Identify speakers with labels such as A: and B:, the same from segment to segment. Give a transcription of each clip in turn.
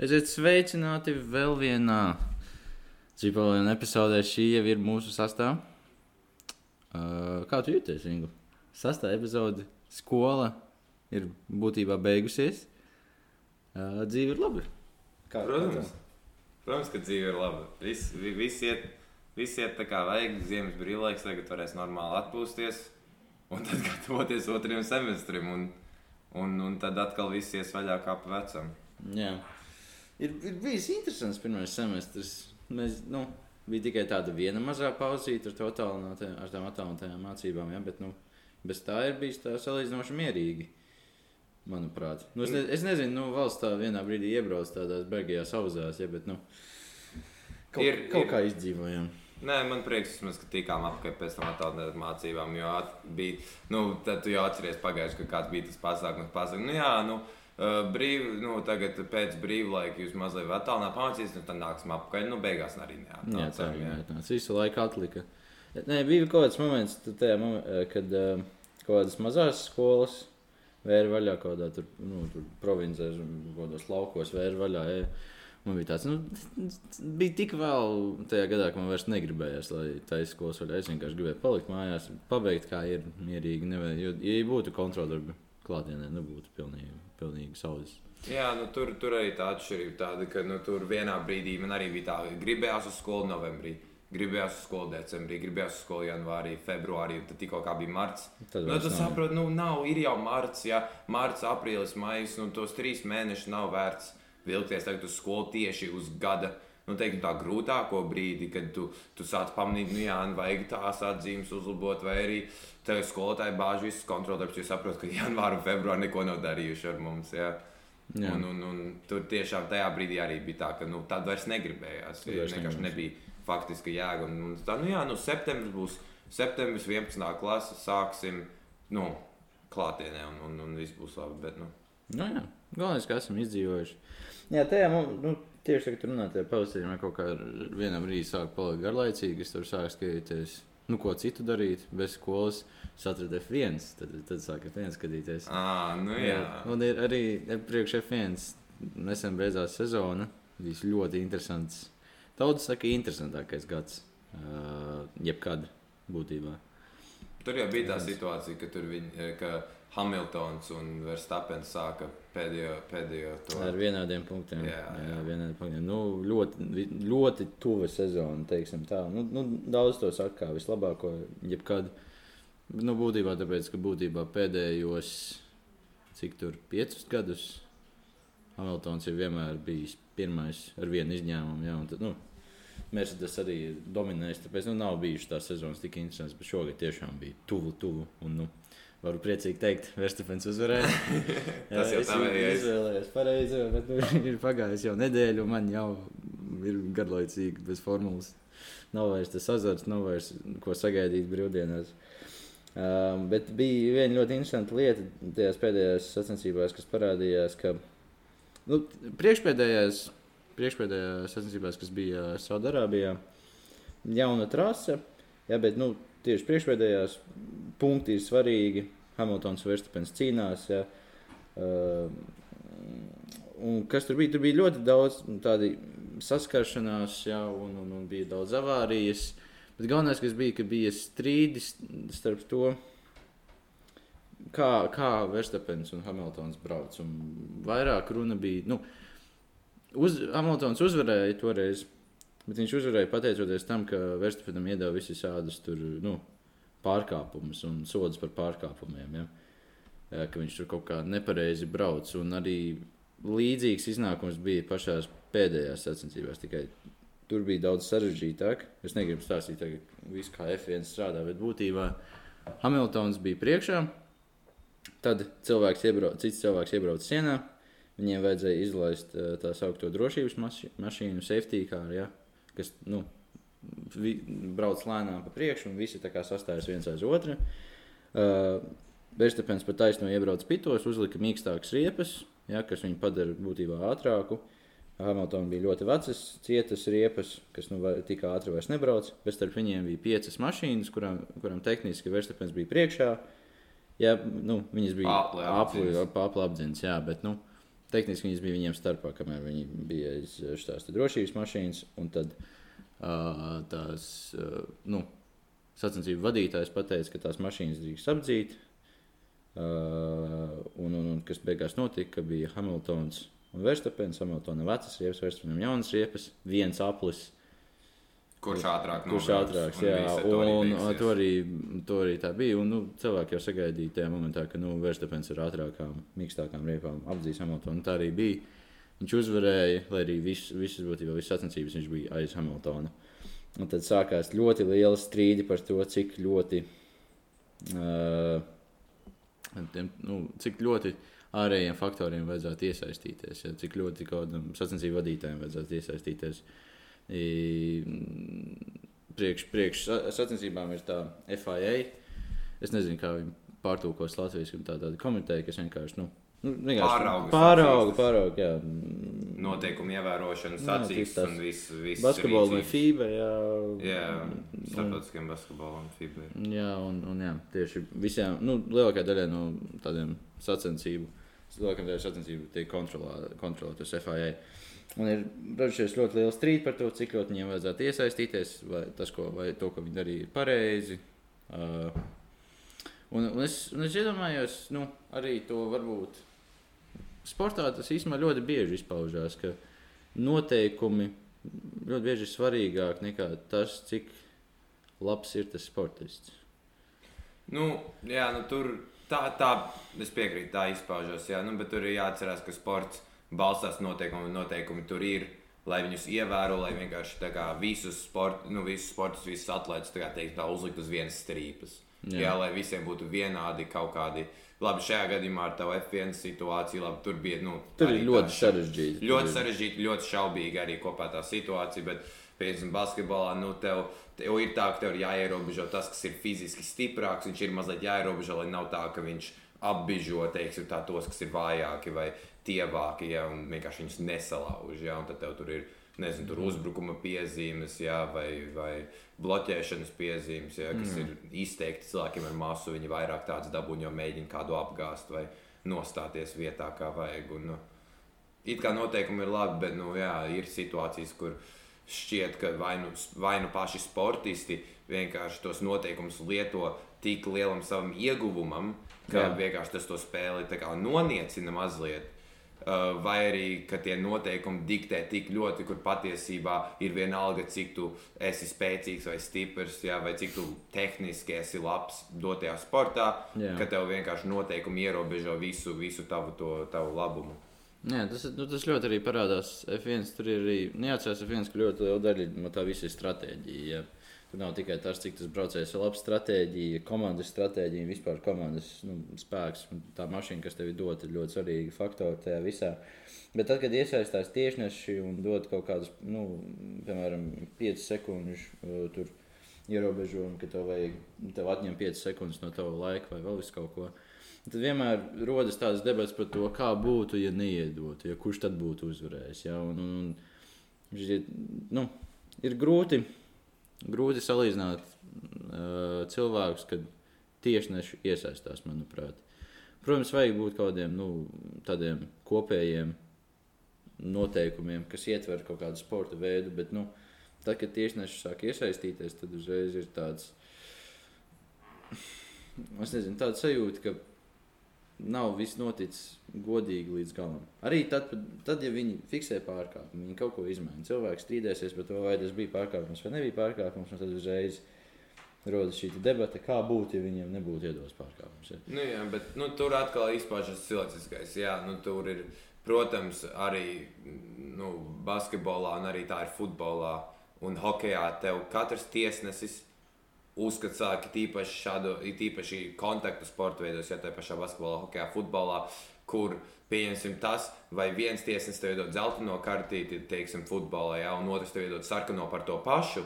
A: Esiet sveicināti vēl vienā Zipaulēna epizodē. Šī jau ir mūsu sastāvā. Uh, kā tu jūties, Ingu? Sastāvā epizode skola ir būtībā beigusies. Uh, dzīve ir laba.
B: Kā, Protams. Protams, ka dzīve ir laba. Viss vis iet, vis iet tā kā vajag. Ziemas brīvlaiks tagad varēs normāli atpūsties. Un tad gatavoties otriem semestrim. Un, un, un tad atkal viss ies vaļā kā pa vecam.
A: Jā. Ir, ir bijis interesants pirmais semestris. Mēs, nu, bija tikai tāda viena mazā pauzīte ar, ar tām attālinātajām mācībām. Ja? Bet, nu, bez tā ir bijis tā salīdzinoši mierīgi. Manuprāt, nu, es, ne, es nezinu, nu, valsts tā vienā brīdī iebrauc tādās beigās auzās, ja, bet nu, kaut, ir, kaut ir. kā izdzīvojām.
B: Nē, man prieks, ka tikām apkārt pēc tam attālinātām mācībām. Jo bija, nu, tad tu jau atceries pagājušajā, kad kāds bija tas pasākums. Pasaka, nu, jā, nu, brīv, nu, tagad pēc brīvlaika jūs mazliet attālināt pamācīs, nu, tad nāksim apkārt. Nu, beigās arī neatnācām. Jā, tā
A: jā. Tas visu laiku atlika. Nē, bija kaut kāds moments, tajā, kad kaut kādas mazās skolas vēra vaļā kaut kādā tur, nu, tur provincē, kaut kādos laukos vēra vaļā. Ja. Man bija tāds, nu, bija tik vēl tajā gadā, ka man vairs negribējās, lai tā izskolas vaļā. Es vienkārši gribēju palikt mājās, pabeigt kā ir mierīgi. Nevajag, jo, ja būtu kontroldarbi klātienē, nebūtu pilnīgi, pilnīgi saules.
B: Jā, nu, tur, tur arī tā atšķirība tāda, ka nu, tur vienā brīdī man arī bija tā, ka gribējās uz skolu novembrī. Gribējās uz skolu decembrī, gribējās uz skolu janvārī, februārī, tad tikko bija marts. Tad nu, tu saproti, nu, nav, ir jau marts, ja marts, aprīlis, maijs, nu, tos trīs mēnešus nav vērts vilkties tagad uz skolu tieši uz gada. Nu, teiktu, tā grūtāko brīdi, kad tu, tu sāc pamanīt, nu, jā, nu, vajag tās atzīmes uzlabot, vai arī tagad skolotāji bāž visus kontroldarbus, jo saprot, ka janvāra un februāra neko nav darījuši ar mums. Jā. Jā. Un, un, un tur tiešām tajā brīdī arī bija tā, ka nu, tad vairs negribējās. Tur vienkārši nebija faktiski jēga. Un, un tā, nu jā, nu, septembris būs septembris, 11. klase, sāksim nu, klātienē, un, un, un viss būs labi. Bet, nu.
A: Nu, jā, galvenais, ka esam izdzīvojuši. Jā, tajā mums, nu, tieši tagad runājot par pavasarī, kaut kā vienā brīdī sāk palikt garlaicīgi, es tur sāku skatīties. Nu, ko citu darīt, bez skolas, atradu F1. Tad, tad sāk F1 skatīties.
B: À, nu jā. jā.
A: Un ir arī priekš F1 nesen beidzās sezona. Bija ļoti interesants Daudz saka, interesantākais gads, uh, jebkad būtībā.
B: Tur jau bija tā situācija, ka, viņi, ka Hamiltons un Verstapens sāka pēdējo, pēdējo to
A: ar vienādiem punktiem. Jā, jā. jā vienādiem punktiem. Nu, ļoti, ļoti tuva sezona, teiksim tā. Nu, nu, daudz to saka, kā vislabāko jebkad. Nu, būtībā tāpēc, ka būtībā pēdējos, cik tur, piecus gadus Hamiltons ir vienmēr bijis pirmais ar vienu izņēmumu. Jā, tad, nu, Mercedes arī dominēs. Tāpēc nu, nav bijušas tās sezonas tik interesantas, bet šogad tiešām bija tuvu, tuvu. Un, nu, varu priecīgi teikt, Verstapens uzvarēja.
B: Tas jau tā
A: ir. Es izvēlējos pareizi, bet nu, ir pagājis jau nedēļa, un man jau ir garlaicīgi bez formulas. Nav vairs tas azarts, nav vairs ko sagaidīt brīvdienās. Um, bet bija viena ļoti interesanta lieta tajās pēdējās sacensībās, kas parādījās, ka nu, priekšpēdējās priekšpēdējā sacensībās, kas bija Saudārābijā. Jauna trase, jā, bet nu, tieši priekšpēdējās punkti ir svarīgi. Hamiltons Verstapens cīnās. Jā. Uh, un kas tur bija? Tur bija ļoti daudz tādu saskaršanās, jā, un, un, un bija daudz avārijas. Bet galvenais, kas bija, ka bija strīdis starp to, kā, kā Verstapens un Hamiltons brauc. Un vairāk runa bija. Nu, Uz, Hamiltons uzvarēja toreiz, bet viņš uzvarēja pateicoties tam, ka Verstapenam iedeva visas tādas nu, pārkāpumus un sodus par pārkāpumiem. Ja? Ka viņš tur kaut kā nepareizi brauc. Un arī līdzīgs iznākums bija pašā pēdējās sacensībās. Tikai tur bija daudz sarežģītāk. Es negribu stāstīt, viss kā F1 strādā, bet būtībā Hamiltons bija priekšā. Tad cilvēks iebrauc, cits cilvēks iebrauc sienā, Viņiem vajadzēja izlaist uh, tā saucamo drošības mašīnu, safety car, ja, kas nu, vi, brauc lēnām pa priekšu, un visi sastājas viens aiz otra. Uh, Verstapens pat taisno iebrauc pitos, uzlika mīkstākas riepas, ja, kas viņu padara būtībā ātrāku. Hamiltonam bija ļoti vecas, cietas riepas, kas nu, tik ātri vairs nebrauc. Bet starp viņiem bija piecas mašīnas, kurām, kurām tehniski Verstapens bija priekšā. Jā, nu, viņas bija apli apdzināts, jā, bet nu, tehniski viņas bija viņiem starpā, kamēr viņi bija aiz šīs drošības mašīnas. Tad uh, tās uh, nu, sacensību vadītājs pateica, ka tās mašīnas drīkst apdzīt. Uh, un, un, un kas beigās notika, ka bija Hamiltons un Verstapens. Hamiltonam vecas riepas, Verstapens jaunas riepas, viens aplis.
B: Kurš ātrāk
A: Kurš ātrāks, jā, un, un to, arī, to arī tā bija. Un, nu, cilvēki jau sagaidīja tajā momentā, ka nu, Verstapens ar ātrākām, mīkstākām riepām apdzīs Hamiltonu. Tā arī bija. Viņš uzvarēja, lai arī visas, visas būtībā visas sacensības viņš bija aiz Hamiltona. Un tad sākās ļoti liela strīdi par to, cik ļoti, uh, tiem, nu, cik ļoti ārējiem faktoriem vajadzētu iesaistīties, ja, cik ļoti kādam sacensību vadītājiem vajadzētu iesaistīties. Uh, priekš, priekš sacensībām ir tā FIA. Es nezinu, kā viņi pārtulkos Latvijas tā tāda komiteja, kas vienkārši. Nu, Nu,
B: pārauga,
A: pārauga, pārauga, jā.
B: Noteikumu ievērošana, sacīks un viss. Vis
A: basketbols un FIBA, jā.
B: Jā, starptautiskiem basketbolam FIBA.
A: Jā, un, un jā, tieši visiem, nu, lielākā daļa no tādiem sacensību, lielākā daļa sacensību tiek kontrolētas FIA. Un ir radušies ļoti liels strīds par to, cik ļoti viņiem vajadzētu iesaistīties, vai, tas, ko, vai to, ko viņi darīja, ir pareizi. Uh, un, un, es, un es iedomājos, nu, arī to varbūt sportā tas īstenībā ļoti bieži izpaužās, ka noteikumi ļoti bieži ir svarīgāk nekā tas, cik labs ir tas sportists.
B: Nu, jā, nu, tur tā, tā es piekrītu, tā izpaužās. Jā, nu, bet tur ir jāatcerās, ka sports balstās noteikumi, noteikumi tur ir. Lai viņus ievēro, lai vienkārši kā, visus, sport, nu, visus sportus, visus atlētus tā teikt, tā uzlikt uz vienas strīpas. Jā. Jā, lai visiem būtu vienādi kaut kādi. Labi, šajā gadījumā ar tavu F1 situāciju, labi, tur bija. Nu,
A: tur ir ļoti sarežģīti.
B: Ļoti sarežģīti, ļoti šaubīgi arī kopā tā situācija. Bet, piemēram, basketbolā, nu, tev, tev ir tā, ka tev ir jāierobežo tas, kas ir fiziski stiprāks. Viņš ir mazliet jāierobežo, lai nav tā, ka viņš apbižo teiksim, tā, tos, kas ir vājāki. Vai, tievāki, ja, un vienkārši viņus nesalauž. Ja, un tad tev tur ir nezinu, tur uzbrukuma piezīmes, ja, vai, vai bloķēšanas piezīmes, ja, kas mm. ir izteikti cilvēkiem ar masu. Viņi vairāk tādas dabūņi, jo mēģina kādu apgāzt vai nostāties vietā, kā vajag. Un, nu, it kā noteikumi ir labi, bet nu, jā, ir situācijas, kur šķiet, ka vai nu, vai nu paši sportisti vienkārši tos noteikumus lieto tik lielam savam ieguvumam, ka jā. vienkārši tas to spēli noniecina mazliet. Uh, vai arī tie noteikumi diktē tik ļoti, kur patiesībā ir vienalga, cik tu esi spēcīgs vai stiprs, jā, vai cik tu tehniski esi labs dotajā sportā, jā. ka tev vienkārši noteikumi ierobežo visu, visu tavu, to, tavu labumu.
A: Jā, tas, nu, tas ļoti arī parādās F1. Tur ir arī neatcerās F1, ka ļoti liela daļa no tā visa ir stratēģija. Jā. Tur nav tikai tas, cik tas braucējs ir labs stratēģija, komandas stratēģija, vispār komandas nu, spēks. Tā mašīna, kas tev ir dota, ir ļoti svarīga faktori tajā visā. Bet tad, kad iesaistās tiešneši un dod kaut kādus, nu, piemēram, 5 sekundžu ierobežojumu, ka tev vajag, tev atņem 5 sekundes no tava laika vai vēl kaut ko. Tad vienmēr rodas tādas debatas par to, kā būtu, ja neiedotu, ja kurš tad būtu uzvarējis. Ja? Un, un, un, nu, ir grūti grūti salīdzināt uh, cilvēkus, kad tiešneši iesaistās, manuprāt. Protams, vajag būt kaut kādiem nu, tādiem kopējiem noteikumiem, kas ietver kaut kādu sporta veidu, bet nu, tad, kad tiešneši sāk iesaistīties, tad uzreiz ir tāds, es nezinu, tāds sajūta, ka nav viss noticis godīgi līdz galam. Arī tad, tad ja viņi fiksē pārkāpumu, viņi kaut ko izmaina. Cilvēks strīdēsies par to, vai tas bija pārkāpums vai nebija pārkāpums, un tad uzreiz rodas šī debata, kā būtu, ja viņiem nebūtu iedos pārkāpums. Ja.
B: Nu, jā, bet nu, tur atkal izpaužas cilvēciskais. Jā, nu, tur ir, protams, arī nu, basketbolā, un arī tā ir futbolā un hokeja. Tev katrs tiesnesis uzskata cilvēki tīpaši šādu, tīpaši kontaktu sporta veidos, ja tā pašā basketbolā, hokeja, futbolā, kur pieņemsim tas, vai viens tiesnesis tev iedod zeltaino kartīti, teiksim, futbolā, ja, un otrs tev iedod sarkano par to pašu.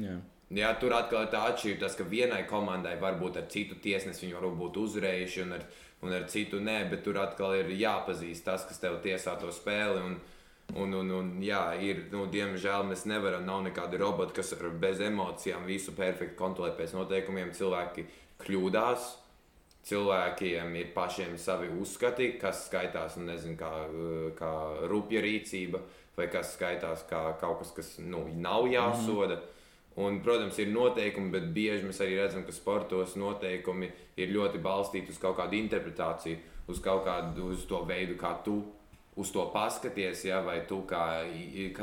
A: Jā.
B: Jā, tur atkal ir tā atšķirība, ka vienai komandai varbūt ar citu tiesnesi viņi var būt uzvarējuši, un ar, un ar citu nē, bet tur atkal ir jāpazīst tas, kas tev tiesā to spēli. Un, Un, un, un, jā, ir, nu, diemžēl mēs nevaram, nav nekādi roboti, kas bez emocijām visu perfekti kontrolē pēc noteikumiem. Cilvēki kļūdās, cilvēkiem ir pašiem savi uzskati, kas skaitās, nu, nezinu, kā, kā rupja rīcība, vai kas skaitās kā kaut kas, kas nu, nav jāsoda. Mm. Un, protams, ir noteikumi, bet bieži mēs arī redzam, ka sportos noteikumi ir ļoti balstīti uz kaut kādu interpretāciju, uz kaut kādu uz to veidu, kā tu uz to paskaties, ja, vai tu kā,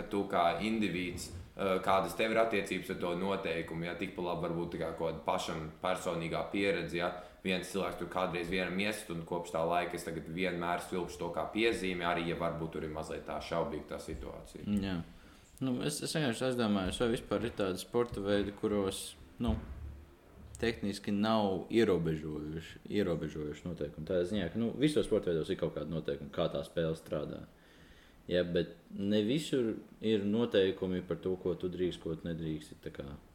B: tu kā indivīds Eh, kādas tev ir attiecības ar to noteikumu. Ja tikpat labi varbūt kā kaut kāda pašam personīgā pieredze. Ja viens cilvēks tur kādreiz vienam iest, un kopš tā laika es vienmēr svilpšu to kā piezīmi, arī ja varbūt tur ir mazliet tā šaubīga tā situācija.
A: Jā. Nu, es, es vienkārši aizdomājos, vai vispār ir tādi sporta veidi, kuros nu, tehniski nav ierobežojuši, ierobežojuši noteikumi. Tā ziņā, ka nu, visos sporta veidos ir kaut kāda noteikuma, kā tā spēle strādā. Ja, bet ne visur ir noteikumi par to, ko tu drīkst, ko tu nedrīkst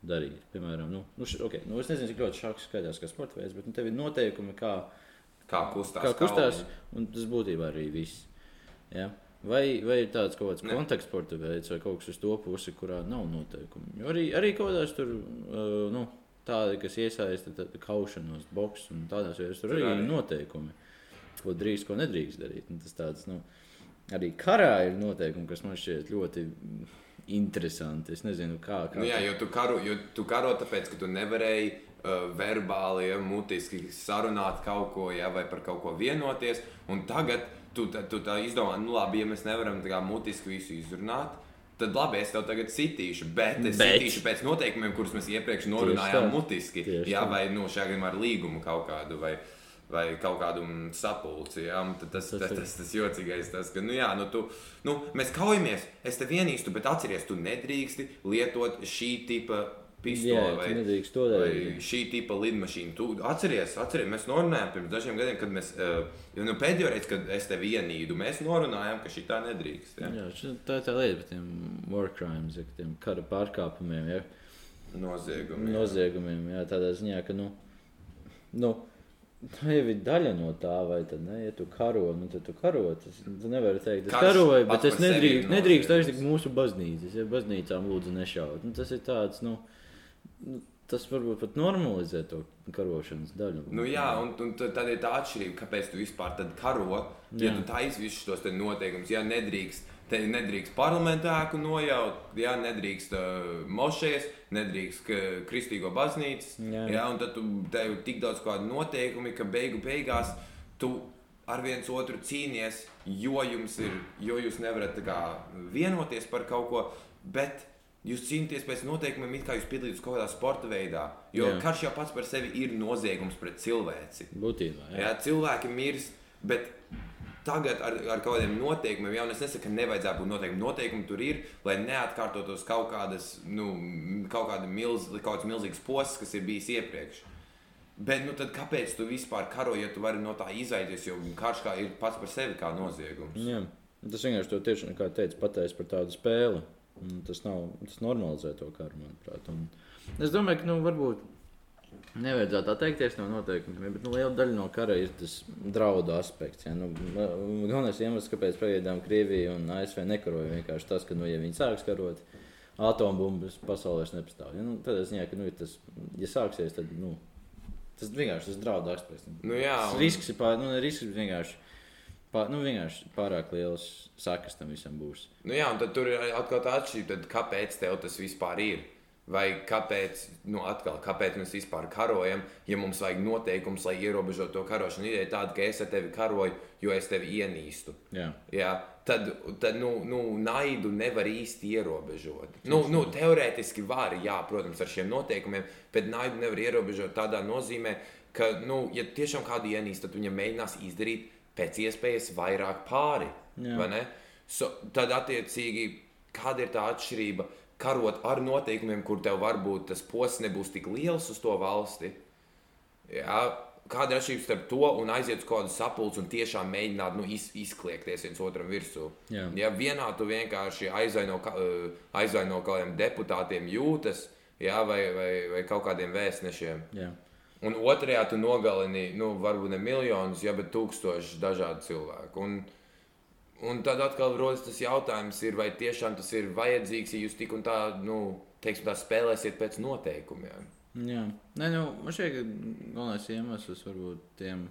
A: darīt. Piemēram, nu, nu, š, okay, nu, es nezinu, cik ļoti šāds skaidrs, kā sporta veids, bet nu, tev ir noteikumi, kā,
B: kā kustās.
A: Kā kustās un tas būtībā arī viss. Ja? Vai, vai ir tāds kaut kāds konteksts sporta veids, vai kaut kas uz to pusi, kurā nav noteikumi? Jo arī, arī kaut kādās tur, uh, nu, tādi, kas iesaista kaušanos, boks un tādās vietās, tur arī ir noteikumi, ko drīkst, ko nedrīkst darīt. Un tas tāds, nu, arī karā ir noteikumi, kas man šķiet ļoti interesanti. Es nezinu, kā. kā
B: nu, jā, jo tu karo, jo tu karo tāpēc, ka tu nevarēji uh, verbāli, ja, mutiski sarunāt kaut ko, ja, vai par kaut ko vienoties. Un tagad tu, tu, tu tā izdomā, nu labi, ja mēs nevaram kā, mutiski visu izrunāt. Tad labi, es tev tagad sitīšu, bet es bet. sitīšu pēc noteikumiem, kurus mēs iepriekš norunājām mutiski. Jā, vai nu, šajā gadījumā ar līgumu kaut kādu. Vai, vai kaut kādu sapulci. Ja? Tas, tas, tas, tas, tas jocīgais, tas, ka, nu, jā, nu, tu, nu, mēs kaujamies, es tevi ienīstu, bet atceries, tu nedrīksti lietot šī tipa pistoli vai, vai šī tipa lidmašīnu. Tu atceries, atceries, mēs norunājām pirms dažiem gadiem, kad mēs, uh, nu, pēdējo reizi, kad es tevi ienīdu, mēs norunājām, ka šī tā nedrīkst. Ja?
A: Jā, tā ir tā lieta par tiem war crimes, ja, tiem kara pārkāpumiem. Ja?
B: Noziegumiem.
A: Noziegumiem, jā, tādā ziņā, ka, nu, nu Tā jau ir daļa no tā, vai tad, ne, ja tu karo, nu, tad tu karo. Tas, tu nevari teikt, es Karš karoju, bet es nedrīkst, nedrīkst aiztikt mūsu baznīcas. Ja baznīcām lūdzu nešaut. Nu, tas ir tāds, nu, nu, tas varbūt pat normalizē to karošanas daļu.
B: Nu, jā, un, un tad ir tā atšķirība, kāpēc tu vispār karo. Ja jā. tu taisīsi visus tos noteikumus, ja nedrīkst Te nedrīkst parlamentu ēku nojaut, jā, nedrīkst uh, mošēs, nedrīkst kristīgo baznīcu. Jā, jā, un tad tu, tev ir tik daudz kādu noteikumu, ka beigu beigās tu ar viens otru cīnies, jo jums ir, jo jūs nevarat kā, vienoties par kaut ko. Bet Jūs cīnāties pēc noteikumiem, it kā jūs piedalītos kaut kādā sporta veidā. Jo jā. karš jau pats par sevi ir noziegums pret cilvēci.
A: Būtībā. Jā.
B: Jā, cilvēki mirst, bet tagad ar, ar kaut kādiem noteikumiem, jau es nesaku, ka nevajadzētu būt noteikumiem. Noteikumi tur ir, lai neatkārtotos kaut kādas, nu, kaut kāda milz, kaut kāds milzīgs posms, kas ir bijis iepriekš. Bet nu, tad kāpēc tu vispār karo, ja tu vari no tā izaities, jo karš kā ir pats par sevi kā noziegums?
A: Jā. Tas vienkārši to tieši, kā teicu, pateicis par tādu spēli. Un tas nav, tas normalizē to karu, manuprāt. Un es domāju, ka, nu, varbūt Nevajadzētu atteikties no noteikumiem, bet nu, liela daļa no kara ir tas draudu aspekts. Ja? Nu, galvenais iemesls, kāpēc pagaidām Krievija un ASV nekaroja, vienkārši tas, ka, nu, ja viņi sāks karot, atombumbas pasaulē nepastāv. Ja? Nu, tad es domāju, ka, nu, tas ja sāksies, tad nu, tas vienkārši tas draudu aspekts.
B: Nu, jā,
A: un... Risks ir pār, nu, risks vienkārši. Pār, nu, vienkārši pārāk liels sakas tam visam būs.
B: Nu, jā, un tad tur ir atkal tā atšķirība, kāpēc tev tas vispār ir. Vai kāpēc, nu, atkal, kāpēc mēs vispār karojam, ja mums vajag noteikums, lai ierobežotu to karošanu? Ideja tāda, ka es ar tevi karoju, jo es tevi ienīstu.
A: Jā.
B: Jā, tad, tad nu, nu, naidu nevar īsti ierobežot. Nu, nu, teorētiski var, jā, protams, ar šiem noteikumiem, bet naidu nevar ierobežot tādā nozīmē, ka, nu, ja tiešām kādu ienīst, tad viņam mēģinās izdarīt pēc iespējas vairāk pāri. So, tad, attiecīgi, kāda ir tā atšķirība? karot ar noteikumiem, kur tev varbūt tas posms nebūs tik liels uz to valsti. Jā, kāda ir atšķirība starp to un aiziet uz kādu sapulci un tiešām mēģināt nu, iz, izkliegties viens otram virsū? Jā. Ja vienā tu vienkārši aizvaino, eh, aizvaino kaut kādiem deputātiem jūtas, jā, vai, vai, vai kaut kādiem vēstnešiem.
A: Jā.
B: Un otrajā tu nogalini, nu, varbūt ne miljonus, ja, bet tūkstošus dažādu cilvēku. Un, Un tad atkal rodas tas jautājums, ir, vai tiešām tas ir vajadzīgs, ja jūs tik un tā, nu, teiksim, tā spēlēsiet pēc noteikumiem.
A: Jā, Nē, nu, man šķiet, ka galvenais iemesls varbūt tiem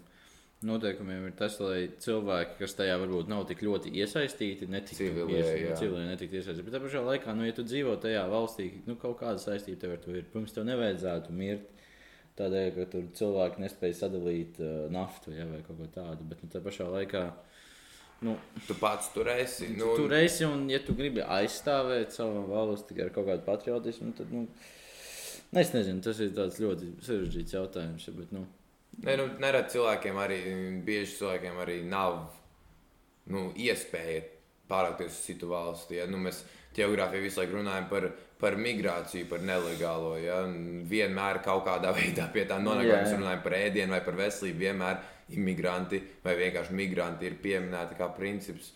A: noteikumiem ir tas, lai cilvēki, kas tajā varbūt nav tik ļoti iesaistīti, netiktu
B: jā.
A: civilie netiktu iesaistīti. Bet tā pašā laikā, nu, ja tu dzīvo tajā valstī, nu, kaut kāda saistība tev ar to ir. Pirms tev nevajadzētu mirt. Tādēļ, ka tur cilvēki nespēja sadalīt uh, naftu ja, vai kaut ko tādu. Bet nu, tā pašā laikā nu,
B: Tu pats tur esi.
A: nu,
B: Nu,
A: tur esi un, ja tu gribi aizstāvēt savu valsti ar kaut kādu patriotismu, tad, nu, nu, es nezinu, tas ir tāds ļoti sarežģīts jautājums. Bet, nu,
B: Nē, nu, nerad cilvēkiem arī, bieži cilvēkiem arī nav nu, iespēja pārākties uz citu valsti. Ja? Nu, mēs geogrāfijā visu laiku runājam par, par migrāciju, par nelegālo. Ja? Vienmēr kaut kādā veidā pie tā nonākam.
A: Jā,
B: Mēs runājam par ēdienu vai par veselību. Vienmēr imigranti vai vienkārši migranti ir pieminēti kā princips.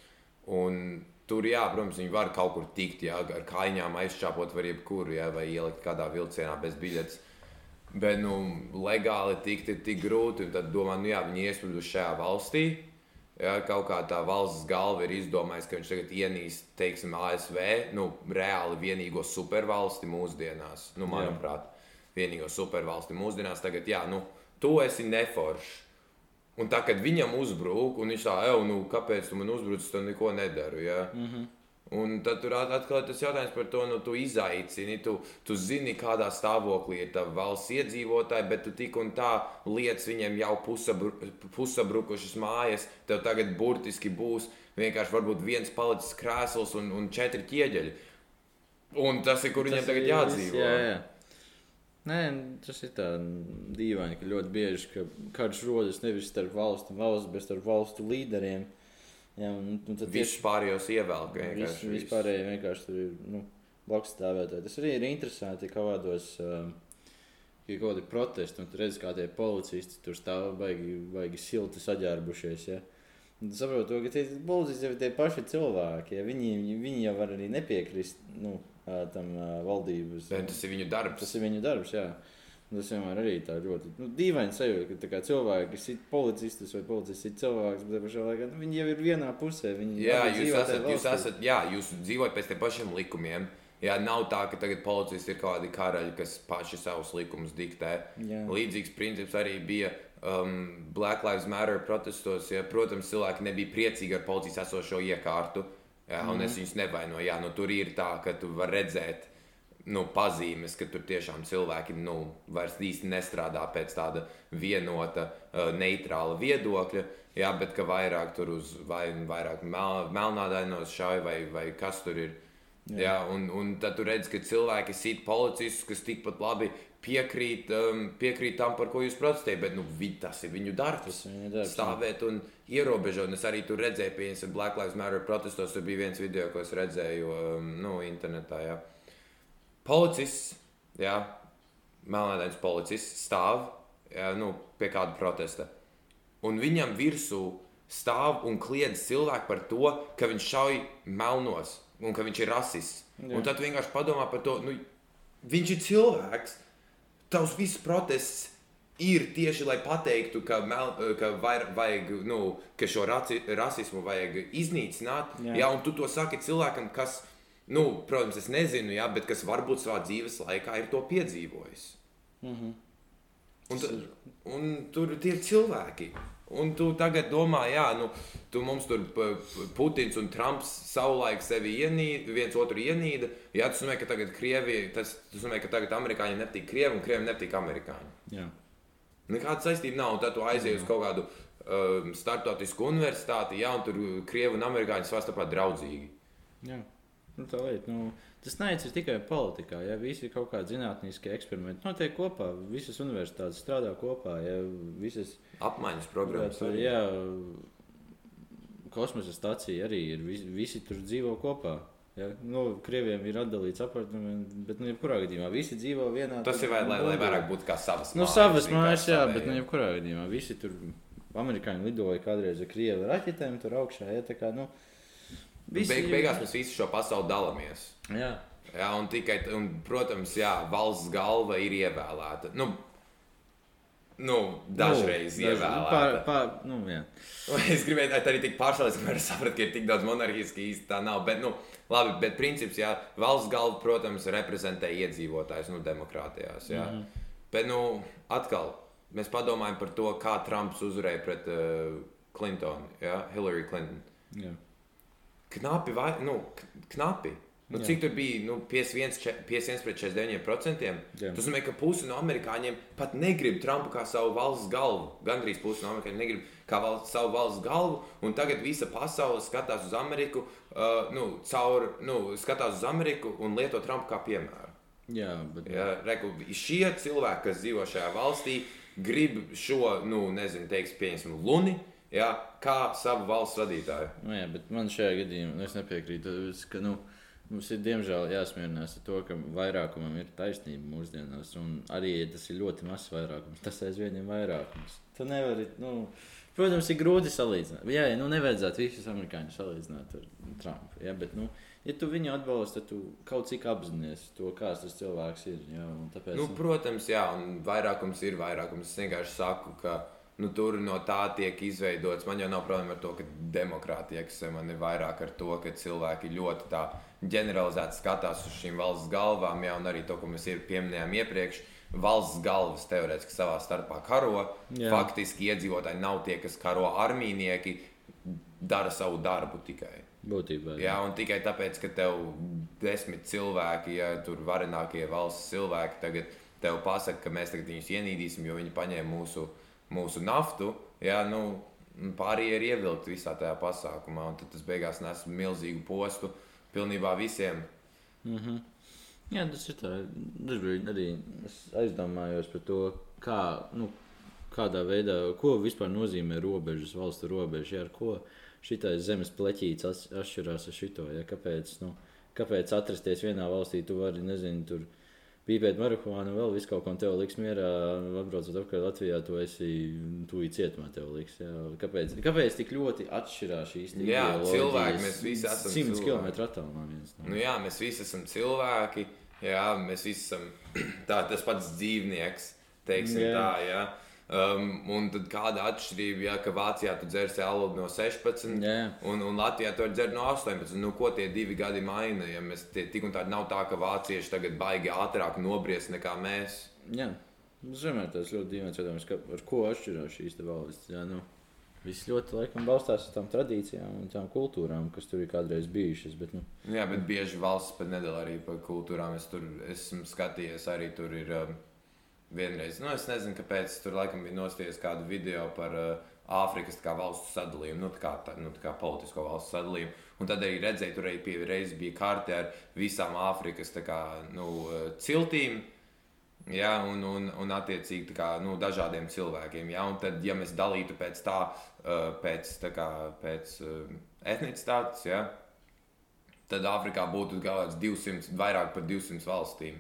B: Un Tur, jā, protams, viņi var kaut kur tikt, jā, ar kājām aizčāpot, var jebkuru, jā, vai ielikt kādā vilcienā bez biļetes. Bet, nu, legāli tikt ir tik grūti. Tad domā, nu, jā, viņi iesprūduši šajā valstī. Jā, kaut kā tā valsts galva ir izdomājusi, ka viņš tagad ienīst, teiksim, ASV, nu, reāli vienīgo supervalsti mūsdienās. Nu, manuprāt, vienīgo supervalsti mūsdienās. Tagad, jā, nu, tu esi neforšs. Un tā, kad viņam uzbrūk, un viņš tā, ej, nu, kāpēc tu man uzbruci, tad neko nedaru. Ja? Mm -hmm. Un tad tur at- atkal tas jautājums par to, nu, tu izaicini, tu, tu zini, kādā stāvoklī ir tā valsts iedzīvotāji, bet tu tik un tā lietas viņiem jau pusabru, pusabrukušas mājas. Tev tagad burtiski būs vienkārši varbūt viens palicis krēsls un, un četri ķieģeļi. Un tas ir, kur viņiem
A: tas
B: tagad
A: ir
B: jādzīvo.
A: viss, Jā, jā. Nē, tas ir tā dīvaini, ka ļoti bieži ka karš rodas nevis starp valstu un valsts, bet starp valstu līderiem. Jā, un, un tad
B: Visus pārējos ievelk.
A: Vis,
B: vienkārši viss.
A: vispārēji vienkārši tur ir nu, blakus stāvētāji. Tas arī ir interesanti, ka kādos uh, ir kaut kādi protesti, un tur redz, kā tie policisti tur stāv baigi, baigi silti saģērbušies. Ja? Un tu saproti, to, ka tie policisti jau ir tie paši cilvēki. Ja? Viņi, viņi jau var arī nepiekrist nu, tam ā, valdības.
B: Bet Tas ir viņu darbs.
A: Tas ir viņu darbs, jā. Un Tas vienmēr arī tā ļoti nu, dīvaini sajūta, ka cilvēki ir policistus vai policists ir cilvēks, bet pašā laikā nu, viņi jau ir vienā pusē. Viņi
B: Jā, jūs esat, jūs esat, jā, jūs dzīvojat pēc tiem pašiem likumiem. Jā, nav tā, ka tagad policisti ir kaut kādi karaļi, kas paši savus likumus diktē.
A: Jā.
B: Līdzīgs princips arī bija um, Black Lives Matter protestos. Ja, protams, cilvēki nebija priecīgi ar policijas esošo iekārtu, jā, un
A: Mhm.
B: es viņus nevainoju. Jā, nu, tur ir tā, ka tu vari redzēt nu, pazīmes, ka tur tiešām cilvēki nu, vairs īsti nestrādā pēc tāda vienota, uh, neitrāla viedokļa. Jā, bet ka vairāk tur uz vai, vairāk mel, melnādainos šauj vai, vai kas tur ir. Jā. Jā, un, un tad tu redz, ka cilvēki sit policistus, kas tikpat labi piekrīt, um, piekrīt tam, par ko jūs protestējat. Bet nu, vi, tas ir viņu darbs.
A: Viņu darbs.
B: Stāvēt un ierobežot. Un Es arī tur redzēju, piemēram, Black Lives Matter protestos. Tur bija viens video, ko es redzēju um, nu, internetā. Jā. Policists, jā, melnādains policists stāv jā, nu, pie kāda protesta. Un viņam virsū stāv un kliedz cilvēki par to, ka viņš šauj melnos un ka viņš ir rasists.
A: Jā.
B: Un tad vienkārši padomā par to, nu, viņš ir cilvēks. Tavs viss protests ir tieši lai pateiktu, ka, mel, ka vair, vajag, nu, ka šo raci, rasismu vajag iznīcināt.
A: Jā.
B: Jā. un tu to saki cilvēkam, kas, nu, protams, es nezinu, jā, bet kas varbūt savā dzīves laikā ir to piedzīvojis.
A: Mhm.
B: Un, tu, un tur ir cilvēki. Un tu tagad domā, jā, nu, tu mums tur Putins un Trumps savulaik sevi ienīda, viens otru ienīda. Jā, tas nozīmē, ka tagad Krievija, tas, tas nozīmē, ka tagad amerikāņiem nepatīk Krievi un Krieviem nepatīk amerikāņi.
A: Jā.
B: Nekāda saistība nav. Un tad tu aizies uz kaut kādu um, startautisku universitāti, jā, un tur Krievi un amerikāņi savā starpā draudzīgi.
A: Jā. Nu, tā lieta, nu, tas neiet tikai politikā. Ja visi ir kaut kādi zinātniskie eksperimenti, notiek kopā. Visas universitātes strādā kopā. Ja, visas,
B: Apmaiņas programmas. arī.
A: jā, kosmosa stācija arī ir. Visi, visi tur dzīvo kopā. Ja? Nu, Krieviem ir atdalīts apartaments, bet, nu, jebkurā gadījumā visi dzīvo vienā.
B: Tas ir vai, lai, lai vairāk būtu kā savas
A: Nu, savas
B: vienkārši
A: mājas, jā,
B: savējie.
A: bet, nu, jebkurā gadījumā visi tur. Amerikāņi lidoja kādreiz ar krievu raķetēm tur augšā. Ja, tā kā, nu, visi,
B: Beig, beigās mēs visu šo pasauli dalāmies.
A: Jā,
B: Jā, un tikai, un, protams, jā, valsts galva ir ievēlēta. Nu, nu dažreiz
A: nu,
B: ievēlēta.
A: Pār, pār, nu, jā.
B: Es gribēju arī tik pārspīlēts, ka sapratu, ka ir tik daudz monarhijas, ka īsti tā nav. Bet, nu, labi, bet princips, jā, valsts galva, protams, reprezentē iedzīvotājus, nu, demokrātijās. Jā. Mm -hmm. Bet, nu, atkal, mēs padomājam par to, kā Trumps uzvarēja pret uh, Clintonu, ja? Hillary Clinton.
A: Jā.
B: Knapi, vai, nu, knapi. Nu,
A: Jā.
B: cik tur bija? Nu, 51, če- 51 pret 49%.
A: Jā.
B: Tas nozīmē, ka pusi no amerikāņiem pat negrib Trumpu kā savu valsts galvu. Gan arī pusi no amerikāņiem negrib kā valsts, savu valsts galvu. Un tagad visa pasaule skatās uz Ameriku, uh, nu, caur, nu, skatās uz Ameriku un lieto Trumpu kā piemēru.
A: Jā, bet
B: Ja, reku, šie cilvēki, kas dzīvo šajā valstī, grib šo, nu, nezinu, teiks, pieņemsim, luni, ja, kā savu valsts vadītāju.
A: Nu, jā, bet man šajā gadījumā nu, es nepiekrītu. Es, ka, nu, mums ir diemžēl jāsmierinās ar to, ka vairākumam ir taisnība mūsdienās. Un arī, ja tas ir ļoti mazs vairākums, tas aizvien ir vairākums. Tu nevari, nu, protams, ir grūti salīdzināt. Jā, jā nu, nevajadzētu visus amerikāņus salīdzināt ar Trumpu. Jā, bet, nu, ja tu viņu atbalsti, tad tu kaut cik apzinājies to, kāds tas cilvēks ir. Jā, tāpēc,
B: Nu, protams, jā, un vairākums ir vairākums. Es vienkārši saku, ka nu, tur no tā tiek izveidots. Man jau nav problēma ar to, ka demokrātija eksistē. Man ir vairāk ar to, ka cilvēki ļoti tā ģeneralizēti skatās uz šīm valsts galvām, jā, un arī to, ko mēs pieminējām iepriekš. Valsts galvas teorētiski savā starpā karo.
A: Jā.
B: Jā. Faktiski iedzīvotāji nav tie, kas karo armīnieki, dara savu darbu tikai.
A: būtībā.
B: Jā, un tikai tāpēc, ka tev desmit cilvēki, ja tur varenākie valsts cilvēki tagad tev pasaka, ka mēs tagad viņus ienīdīsim, jo viņi paņēma mūsu, mūsu naftu, jā, nu, pārējie ir ievilkti visā tajā pasākumā, tad tas beigās nes milzīgu postu pilnībā visiem.
A: Mhm. Jā, tas ir tā. Dažbrīd arī aizdomājos par to, kā, nu, kādā veidā, ko vispār nozīmē robežas, valstu robeža, ja, ar ko šitais zemes pleķīts ats- atšķirās ar šito. Ja, kāpēc, nu, kāpēc atrasties vienā valstī, tu vari, nezinu, tur pīpēt marihuānu, vēl visu kaut ko, tev liks mierā, atbraucot apkārt Latvijā, tu esi tūlīt cietumā, tev liks. Jā. Kāpēc, kāpēc tik ļoti atšķirās šīs te
B: Jā, cilvēki, mēs visi esam
A: 100
B: cilvēki.
A: km attālumā viens no
B: Nu, jā, mēs visi esam cilvēki, jā, mēs visi esam tā, tas pats dzīvnieks, teiksim
A: Jā.
B: tā, jā. Um, un tad kāda atšķirība, ja ka Vācijā tu dzersi alu no 16,
A: Jā.
B: un, un Latvijā tu dzert no 18. Nu, ko tie divi gadi maina? Ja mēs tie, tik un tā nav tā, ka vācieši tagad baigi ātrāk nobriest nekā mēs.
A: Jā, es vienmēr tas ļoti dīvains jautājums, ar ko atšķirās šīs valstis. Jā, nu, viss ļoti laikam balstās uz tām tradīcijām un tām kultūrām, kas tur ir kādreiz bijušas. Bet, nu,
B: Jā, bet bieži valsts pat nedala arī par kultūrām. Es tur esmu skatījies, arī tur ir um, vienreiz. Nu, es nezinu, kāpēc tur laikam bija nostājies kādu video par uh, Āfrikas kā valstu sadalījumu, nu, tā kā, tā, nu, tā kā politisko valstu sadalījumu. Un tad arī redzēju, tur arī pie reizes bija karte ar visām Āfrikas kā, nu, uh, ciltīm. Jā, un, un, un attiecīgi kā, nu, dažādiem cilvēkiem. Jā, un tad, ja mēs dalītu pēc tā, uh, pēc, tā kā, pēc uh, etnicitātes, jā, tad Āfrikā būtu kaut kāds 200, vairāk par 200 valstīm.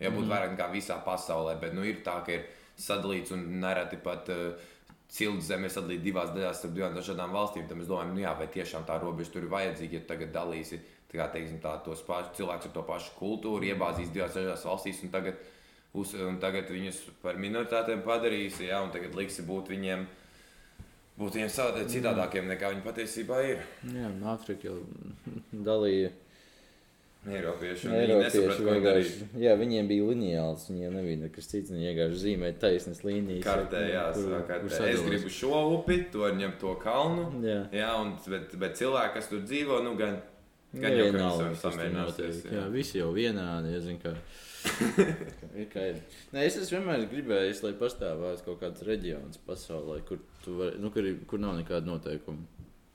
B: Ja būtu mm. vairāk nekā visā pasaulē, bet nu, ir tā, ka ir sadalīts un nereti pat uh, cilts zeme ir sadalīta divās daļās starp divām dažādām valstīm. Tad mēs domājam, nu, jā, vai tiešām tā robeža tur ir vajadzīga, ja tagad dalīsi tā teiksim, tā, tos pašus cilvēkus ar to pašu kultūru, iebāzīs divās dažādās valstīs. Un tagad, uz, un tagad viņus par minoritātēm padarīsi, jā, un tagad liksi būt viņiem. Būt viņiem savādāk, citādākiem nekā viņi patiesībā ir.
A: jā, Āfrika jau dalīja.
B: Eiropieši. un Viņi
A: Eiropieši vienkārši, jā, viņiem bija lineāls, viņiem nebija nekas cits. Viņi vienkārši zīmēja taisnas līnijas.
B: Kartē, jā,
A: kur-
B: savā
A: kur
B: kartē. Es
A: sadalās.
B: gribu šo upi, to ņemt to kalnu.
A: Jā,
B: Jā, un, bet, bet cilvēki, kas tur dzīvo, nu gan, gan jau
A: Nevienalga,
B: ka
A: kas tur
B: samierināsies.
A: notiek. Jā, visi jau vienādi. Ja, zin, kā, ir, kā ir. Nē, es vienmēr gribējis, lai pastāvētu kaut kāds reģions pasaulē, kur, tu vari, nu, kur, kur nav nekāda noteikuma.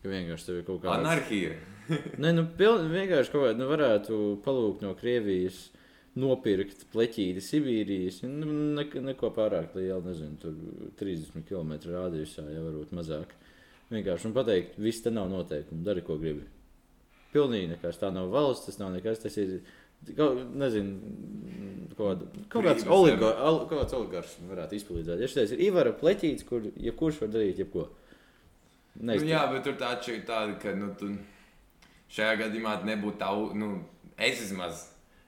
A: Ka vienkārši tev ir kaut kāda
B: Anarhija.
A: Nē, nu, piln, vienkārši kaut kādā nu, varētu palūgt no Krievijas. Nopirkt pleķīti Sibīrijas, nu, ne, neko pārāk lielu, nezinu, tur 30 km rādījusā, jau varbūt mazāk. Vienkārši un pateikt, viss te nav noteikumu, dari, ko gribi. Pilnīgi nekas, tā nav valsts, tas nav nekas, tas ir, kaut, nezinu, kaut, kāda- kaut kāds
B: Brīvas
A: oligar, ol, kaut kāds oligars varētu izpildīt. Ja šis ir Ivara pleķītis, kur jebkurš var darīt jebko.
B: Nu,
A: Neizturēt.
B: jā, bet tur tā atšķirība ir tāda, ka nu, tu šajā gadījumā nebūtu tā, nu, es vismaz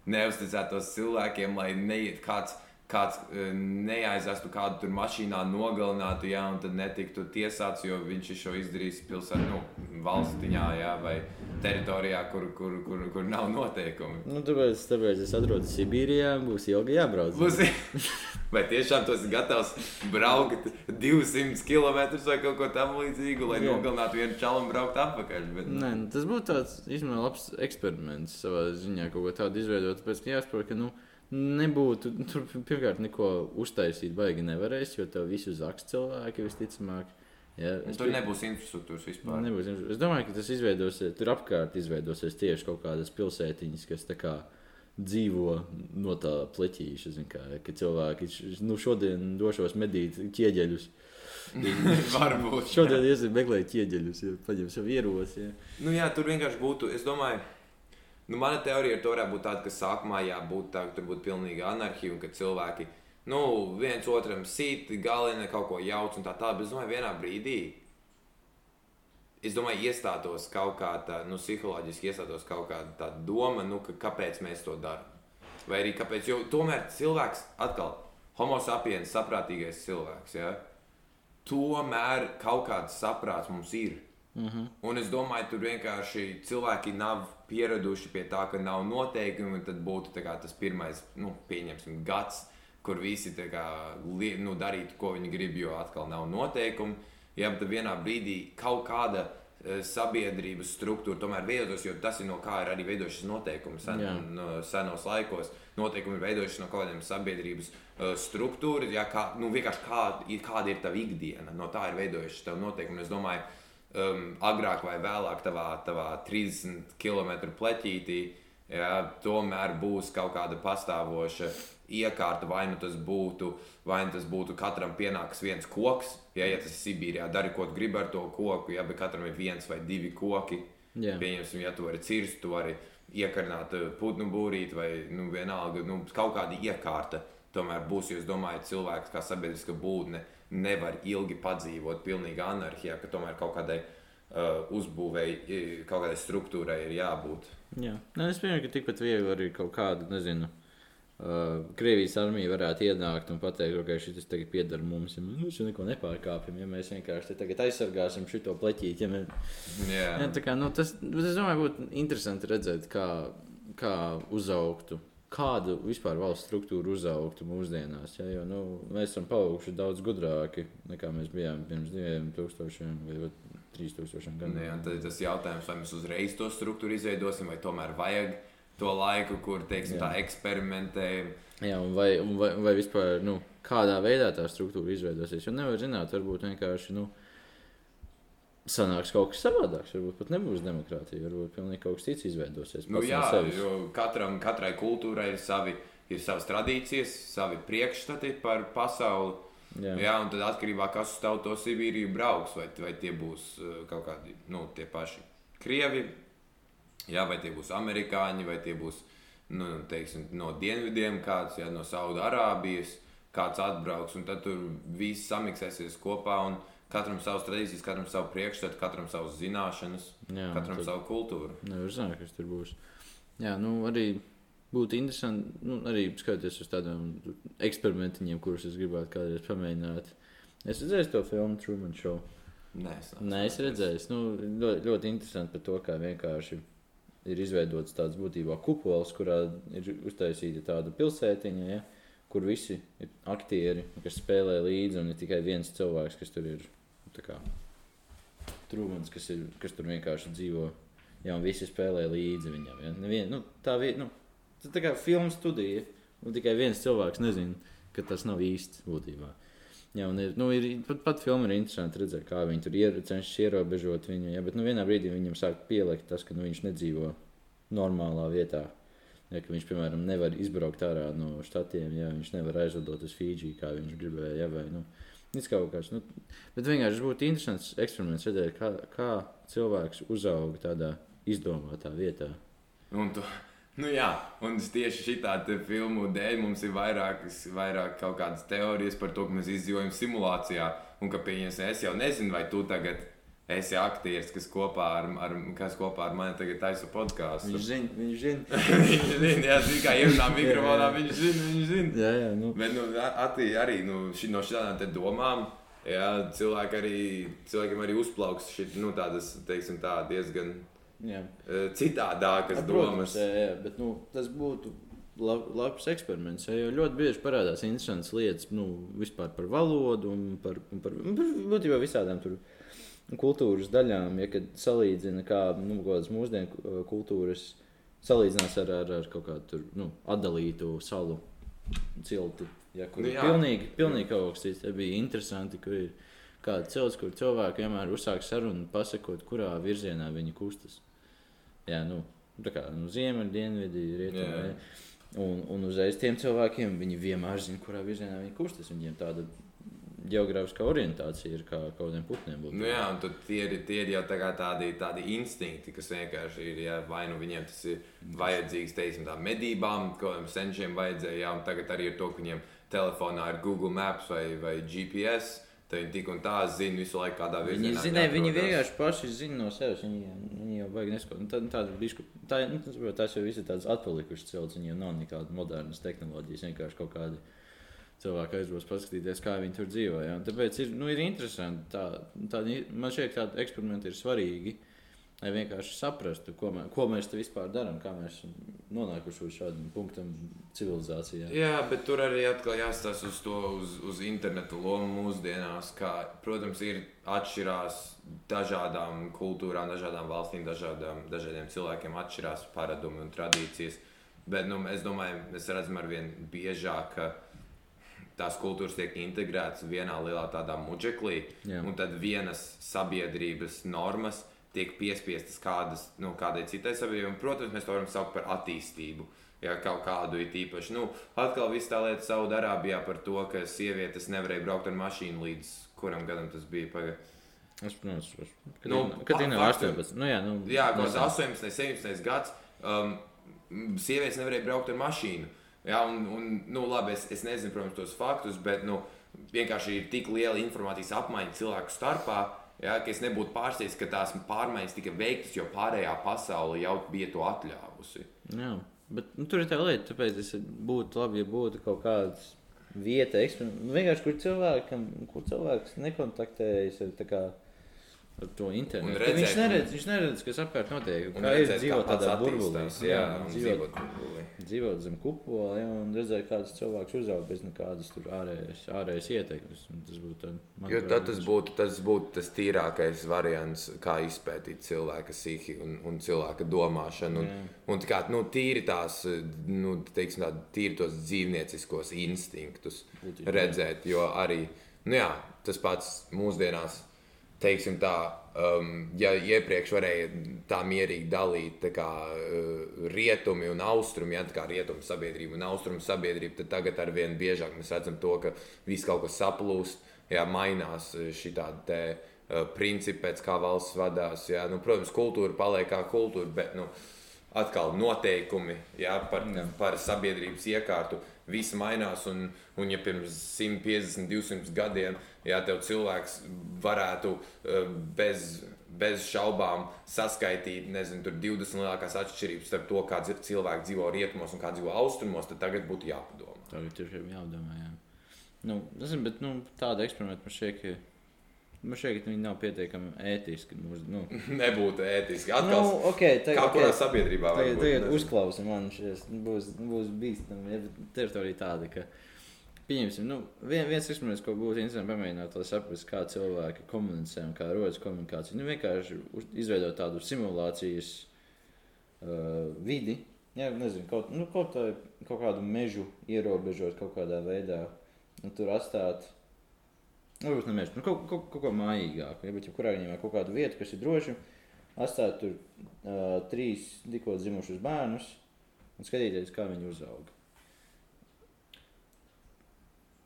B: neusticētos cilvēkiem, lai neiet kāds. Kāds eh, neaizestu kādu tur mašīnā, nogalinātu, jā, un tad netiktu tiesāts, jo viņš ir šo izdarījis pilsētā, nu, valstiņā, jā, vai teritorijā, kur, kur, kur, kur nav noteikumi.
A: Nu, tāpēc, tāpēc es atrodos Sibīrijā, būs ilgi jābrauc.
B: Būs, Vai tiešām tu esi gatavs braukt 200 km vai kaut ko tamlīdzīgu, lai nogalinātu vienu čalu un braukt atpakaļ? Bet...
A: Nē, nu, tas būtu tāds īstenībā labs eksperiments savā ziņā, kaut ko tādu izveidot. Tāpēc, ka jāsaprot, ka nu, nebūtu tur pirmkārt neko uztaisīt, baigi nevarēs, jo tev visu zaks cilvēki visticamāk.
B: Ja, tur pie... nebūs infrastruktūras vispār.
A: Nebūs infrastruktūras. Es domāju, ka tas izveidosies, tur apkārt izveidosies tieši kaut kādas pilsētiņas, kas tā kā dzīvo no tā pleķīša. Kā, ka cilvēki nu, šodien došos medīt ķieģeļus.
B: Varbūt.
A: šodien iesim meklēt ķieģeļus, ja paņem sev ieros. Ja.
B: Nu, jā, tur vienkārši būtu, es domāju, nu, mana teorija ar to varētu būt tāda, ka sākumā jābūt tā, ka tur būtu pilnīga anarhija un ka cilvēki nu, viens otram sīt, galvenā kaut ko jauc un tā tālāk. Bet es domāju, vienā brīdī. Es domāju, iestātos kaut kāda, nu, psiholoģiski iestātos kaut kāda tāda doma, nu, ka kāpēc mēs to darām. Vai arī kāpēc, jo tomēr cilvēks, atkal, homo sapiens, saprātīgais cilvēks, ja, tomēr kaut kāds saprāts mums ir. Mm -hmm. Un es domāju, tur vienkārši cilvēki nav pieraduši pie tā, ka nav noteikumi, tad būtu kā, tas pirmais, nu, pieņemsim, gads kur visi kā, nu, darītu, ko viņi grib, jo atkal nav noteikumu. Jā, bet vienā brīdī kaut kāda uh, sabiedrības struktūra tomēr veidojas, jo tas ir no kā ir arī veidojušas noteikumi sen, no, senos laikos. Noteikumi ir veidojušies no kaut kādiem sabiedrības uh, struktūras, jā, kā, nu, vienkārši kā, kāda ir tava ikdiena. No tā ir veidojušies tev noteikumi. Es domāju, um, agrāk vai vēlāk tavā, tavā 30 km pleķītī, jā, tomēr būs kaut kāda pastāvoša iekārta, vai nu tas būtu, vai nu tas būtu katram pienāks viens koks. Ja, ja tas ir Sibīrijā, dari ko gribi ar to koku, ja, katram ir viens vai divi koki. Yeah. Pieņemsim, ja tu vari cirst, tu vari iekarināt eh, putnu būrīt vai nu, vienalga, nu, kaut kāda iekārta. Tomēr būs, jo es domāju, cilvēks kā sabiedriska būtne nevar ilgi padzīvot pilnīgā anarhijā, ka tomēr kaut kādai uh, uzbūvēji, kaut kādai struktūrai ir jābūt.
A: Jā, Nē, es pieņemu, ka tikpat viegli arī kaut kādu, nezinu, Uh, Krievijas armija varētu ienākt un pateikt, ka šis tagad pieder mums, ja mēs nu, neko nepārkāpjam, ja mēs vienkārši tagad aizsargāsim šo pleķīti. Ja mēs...
B: yeah. ja,
A: kā, nu, tas, es domāju, būtu interesanti redzēt, kā, kā uzaugtu. Kādu vispār valsts struktūru uzaugtu mūsdienās? Ja, jo, nu, mēs esam paauguši daudz gudrāki nekā mēs bijām pirms diviem tūkstošiem vai trīs tūkstošiem
B: gadiem. Nu, tad tas jautājums, vai mēs uzreiz to struktūru izveidosim, vai tomēr vajag to laiku, kur teiksim, tā eksperimentējam.
A: Jā, un vai, un vai, vai vispār nu, kādā veidā tā struktūra izveidosies? Jo nevar zināt, varbūt vienkārši. Nu, Sanāks kaut kas savādāks, varbūt pat nebūs demokrātija, varbūt pilnīgi kaut kas cits izveidosies.
B: Nu, jā, no jo katram, katrai kultūrai ir, savi, ir savas tradīcijas, savi priekšstati par pasauli. Jā. jā, un tad atkarībā no tā, kas uz to Sibīriju brauks, vai, vai tie būs uh, kaut kādi nu, tie paši krievi, Jā, vai tie būs amerikāņi, vai tie būs nu, teiksim, no dienvidiem, kāds jā, no Saudārābijas, kāds atbrauks. Tad tur viss samiksēsies kopā. Katram savas tradīcijas, katram savu priekšstatu, katram savas zināšanas, jā, katram tad... savu kultūru.
A: Nevar zināt, kas tur būs. Jā, nu arī būtu interesanti, nu, arī skatoties uz tādiem eksperimentiem, kurus es gribētu kādreiz pamēģināt. Es redzēju to filmu Truman Show.
B: Nē, es,
A: Nē, es redzēju, nu, ļoti, ļoti interesanti par to, kā vienkārši ir izveidots tāds būtībā kupols, kurā ir uztaisīta tāda pilsētiņa, ja, kur visi ir aktieri, kas spēlē līdzi, un ir tikai viens cilvēks, kas tur ir trūkums, kas, ir, kas tur vienkārši dzīvo. Jā, un visi spēlē līdzi viņam. Ja. Nevien, nu, tā ir nu, tā kā filmu studija, un tikai viens cilvēks nezina, ka tas nav īsts būtībā. Jā, un ir, nu, ir, pat, pat filma ir interesanti redzēt, kā viņi tur ier, cenšas ierobežot viņu. Jā, bet nu, vienā brīdī viņam sāk pielikt tas, ka nu, viņš nedzīvo normālā vietā. Ja, viņš, piemēram, nevar izbraukt ārā no štatiem, ja viņš nevar aizlidot uz Fīdžiju, kā viņš gribēja. Ja, vai, nu, kaut kāds, nu, bet vienkārši būtu interesants eksperiments redzēt, kā, kā cilvēks uzauga tādā izdomātā vietā.
B: Un tu, Nu jā, un tieši šī filmu dēļ mums ir vairākas, vairāk kaut kādas teorijas par to, ka mēs izdzīvojam simulācijā. Un ka, pieņemsim, es jau nezinu, vai tu tagad esi aktieris, kas kopā ar, ar, kas kopā ar mani tagad taisa podkāstu.
A: Viņš zina, viņš zina.
B: viņš zina, jā, zina, kā ierunā mikrofonā, viņš zina, viņš zina.
A: Jā, jā, nu.
B: Bet, nu, atī, arī nu, ši, no šādām domām. Jā, cilvēki arī, cilvēkiem arī uzplauks šī, nu, tādas, teiksim, tā diezgan Jā. Eh, citādākas
A: A,
B: domas.
A: Jā, jā, bet nu, tas būtu lab, labs eksperiments. Jo ļoti bieži parādās interesantas lietas nu, par valodu un par, un par, par būtībā visādām tur kultūras daļām. Ja kad salīdzina kā nu, kādas mūsdienu kultūras, salīdzinās ar, ar, ar kaut kādu tur, nu, atdalītu salu cilti. Ja, kur nu, ir pilnīgi, pilnīgi kaut kas cits. Tas bija interesanti, kur ir kāda cilts, kur cilvēki vienmēr uzsāk sarunu, pasakot, kurā virzienā viņi kustas. Jā, nu, tā kā nu, ziemeļi, dienvidi, rietumi. Un, un uzreiz tiem cilvēkiem viņi vienmēr zina, kurā virzienā viņi kustas. Viņiem tāda geogrāfiskā orientācija ir kā kaut kādiem putniem.
B: Būtu. Nu jā, un tie ir, tie ir jau tā tādi, tādi instinkti, kas vienkārši ir. Jā, vai nu viņiem tas ir vajadzīgs, teiksim, tā medībām, ko viņiem senčiem vajadzēja, jā, un tagad arī ar to, ka viņiem telefonā ir Google Maps vai, vai GPS. Tad viņi tik un tā zina visu laiku, kādā veidā
A: viņi zina. Viņi vienkārši paši zina no sevis. Viņi, viņi jau vajag neskatīt. Nu, tā, nu, tāda bišku, tā, nu, tas, tas jau viss ir tāds atpalikušs cilvēks. Viņiem nav nekādas modernas tehnoloģijas. Vienkārši kaut kādi cilvēki aizbrauc paskatīties, kā viņi tur dzīvo. Ja? Tāpēc ir, nu, ir interesanti. Tā, tā, man šķiet, ka tādi eksperimenti ir svarīgi. Lai vienkārši saprastu, ko, mē, ko mēs te vispār darām, kā mēs nonākuši līdz šādam punktam civilizācijā.
B: Jā, bet tur arī atkal jāstāsta uz to, uz, uz internetu lomu mūsdienās. Kā, protams, ir atšķirās dažādām kultūrām, dažādām valstīm, dažādām, dažādiem cilvēkiem atšķirās paradumi un tradīcijas. Bet nu, es domāju, mēs redzam ar vien biežāk, ka tās kultūras tiek integrētas vienā lielā tādā muģeklī, Jā. un tad vienas sabiedrības normas tiek piespiestas kādas, nu, kādai citai sabiedrībai. Protams, mēs to varam saukt par attīstību. Ja kaut kādu ir īpaši, nu, atkal viss tā lieta Saudārābijā par to, ka sievietes nevarēja braukt ar mašīnu līdz kuram gadam tas bija. Pagad.
A: Es saprotu, kad nu, ir 18. Nu, jā, nu,
B: jā kaut kāds 18, 17 gads. Um, sievietes nevarēja braukt ar mašīnu. Jā, un, un, nu, labi, es, es nezinu, protams, tos faktus, bet nu, vienkārši ir tik liela informācijas apmaiņa cilvēku starpā, Ja, es nebūtu pārsteigts, ka tās pārmaiņas tika veiktas, jo pārējā pasaule jau bija to atļāvusi.
A: Jā, bet nu, tur ir tā lieta, tāpēc es būtu labi, ja būtu kaut kāds vieta, nu, vienkārši kur cilvēkam, kur cilvēks nekontaktējas ar tā kā ar to internetu. Redzēt, viņš, neredz, viņš neredz, kas apkārt notiek. Kā ir dzīvot tādā burbulī. Jā, jā dzīvot, burbulī. dzīvot zem kupola ja, un redzēt, kāds cilvēks uzaug bez nekādas ārējas, ārējas ietekmes. Tas būtu,
B: jo tad tas būtu, tas būtu tas tīrākais variants, kā izpētīt cilvēka psihi un, un cilvēka domāšanu. Un, jā. un kā, nu, tīri tās, nu, teiksim, tā, tīri tos dzīvnieciskos instinktus Būtībā. redzēt, jo arī, nu jā, tas pats mūsdienās teiksim tā, um, ja iepriekš varēja tā mierīgi dalīt tā kā, uh, rietumi un austrumi, ja tā kā rietumu sabiedrība un austrumu sabiedrība, tad tagad ar vien biežāk mēs redzam to, ka viss kaut kas saplūst, jā, mainās šī tāda uh, principi, pēc kā valsts vadās. Jā. Nu, protams, kultūra paliek kā kultūra, bet nu, atkal noteikumi jā, par, jā. par sabiedrības iekārtu viss mainās. Un, un ja pirms 150, 200 gadiem ja tev cilvēks varētu eh, bez, bez šaubām saskaitīt nezinu, 20 lielākās atšķirības starp to, kā cilvēki dzīvo rietumos un kā dzīvo austrumos, tad tagad būtu jāpadomā.
A: Tagad tiešām jādomā. Jā. Nu, zinu, bet, nu, tāda eksperimenta man šķiet, ka Man šķiet, ka viņi nav pietiekami ētiski. Mums, nu.
B: Nebūtu ētiski. Atkal,
A: nu, okay, tagad,
B: kā kurā okay. sabiedrībā
A: tagad, būt, tagad uzklausa man šis. Būs, būs bīstami. Ja teritorija tāda, ka, pieņemsim, nu, vien, viens eksperiments, ko būtu interesanti pamēģināt, lai saprastu, kā cilvēki komunicē un kā rodas komunikācija. Nu, vienkārši izveidot tādu simulācijas uh, vidi. Jā, nezinu, kaut, nu, kaut, tā, kaut kādu mežu ierobežot kaut kādā veidā. Un tur atstāt Nu, varbūt nemēģināt, nu, kaut, kaut, kaut ko mājīgāku. Ja, bet, ja kurā gadījumā kaut kādu vietu, kas ir droša, atstāt tur uh, trīs tikko dzimušus bērnus un skatīties, kā viņi uzaug.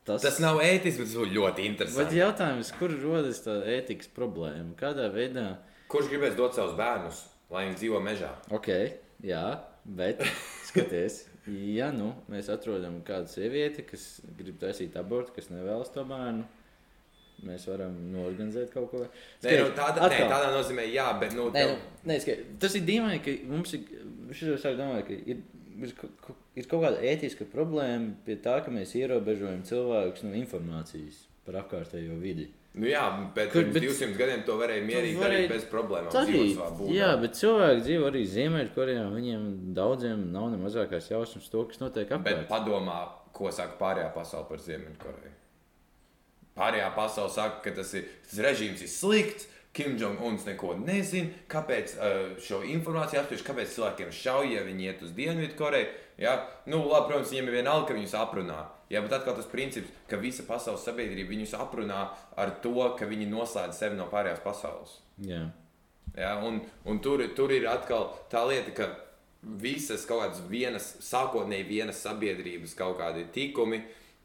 B: Tas, tas nav ētiski, bet tas būtu ļoti interesanti.
A: Bet jautājums, kur rodas tā ētikas problēma? Kādā veidā?
B: Kurš gribēs dot savus bērnus, lai viņi dzīvo mežā?
A: Ok, jā, bet skaties. ja nu mēs atrodam kādu sievieti, kas grib taisīt abortu, kas nevēlas to bērnu, Mēs varam norganizēt kaut ko tādu.
B: Nu, tāda, nē, tādā nozīmē, jā, bet. Nu,
A: nē, nu, nē, skai, tas ir dīvaini, ka mums ir. Domāju, ka ir, ir, kaut kāda ētiska problēma pie tā, ka mēs ierobežojam cilvēkus no informācijas. par apkārtējo vidi.
B: Nu jā,
A: bet-
B: 200 gadiem to varēja mierīgi
A: varēja-
B: darīt bez problēmām.
A: Arī, jā, bet cilvēki dzīvo arī Ziemeļkorejā. Viņiem daudziem nav ne mazākās jausmas to, kas notiek
B: Bet
A: apkārt.
B: padomā, ko saka pārējā pasaule par Ziemeļkoreju. Pārējā pasaule saka, ka tas, ir, tas režīms ir slikts. Kim Jong-uns neko nezina, kāpēc uh, šo informāciju apspriež, kāpēc cilvēkiem šauj, ja viņi iet uz Dienvidkoreju. Ja? Nu, labi, protams, viņiem ir vienalga, ka viņus aprunā. Jā, bet atkal tas princips, ka visa pasaules sabiedrība viņus aprunā ar to, ka viņi noslēdz sevi no pārējās pasaules.
A: Jā.
B: Ja, un, un tur, tur ir atkal tā lieta, ka visas kaut kādas vienas, sākotnēji vienas sabiedrības kaut kādi tikumi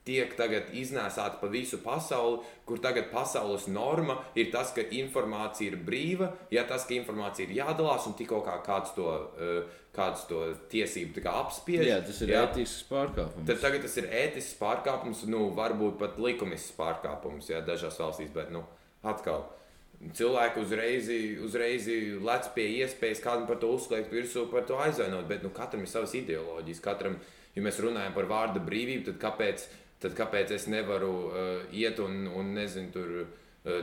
B: tiek tagad iznēsāti pa visu pasauli, kur tagad pasaules norma ir tas, ka informācija ir brīva, ja tas, ka informācija ir jādalās un tikko kā kāds to, eh, kāds to tiesību kā apspiež.
A: jā, tas ir
B: ja,
A: ētisks pārkāpums.
B: Tad tagad tas ir ētisks pārkāpums, nu, varbūt pat likumisks pārkāpums, ja dažās valstīs, bet, nu, atkal. Cilvēki uzreiz, uzreiz lec pie iespējas kādam par to uzliekt virsū, par to aizvainot. Bet nu, katram ir savas ideoloģijas. Katram, ja mēs runājam par vārda brīvību, tad kāpēc, tad kāpēc es nevaru uh, iet un, un nezinu, tur uh,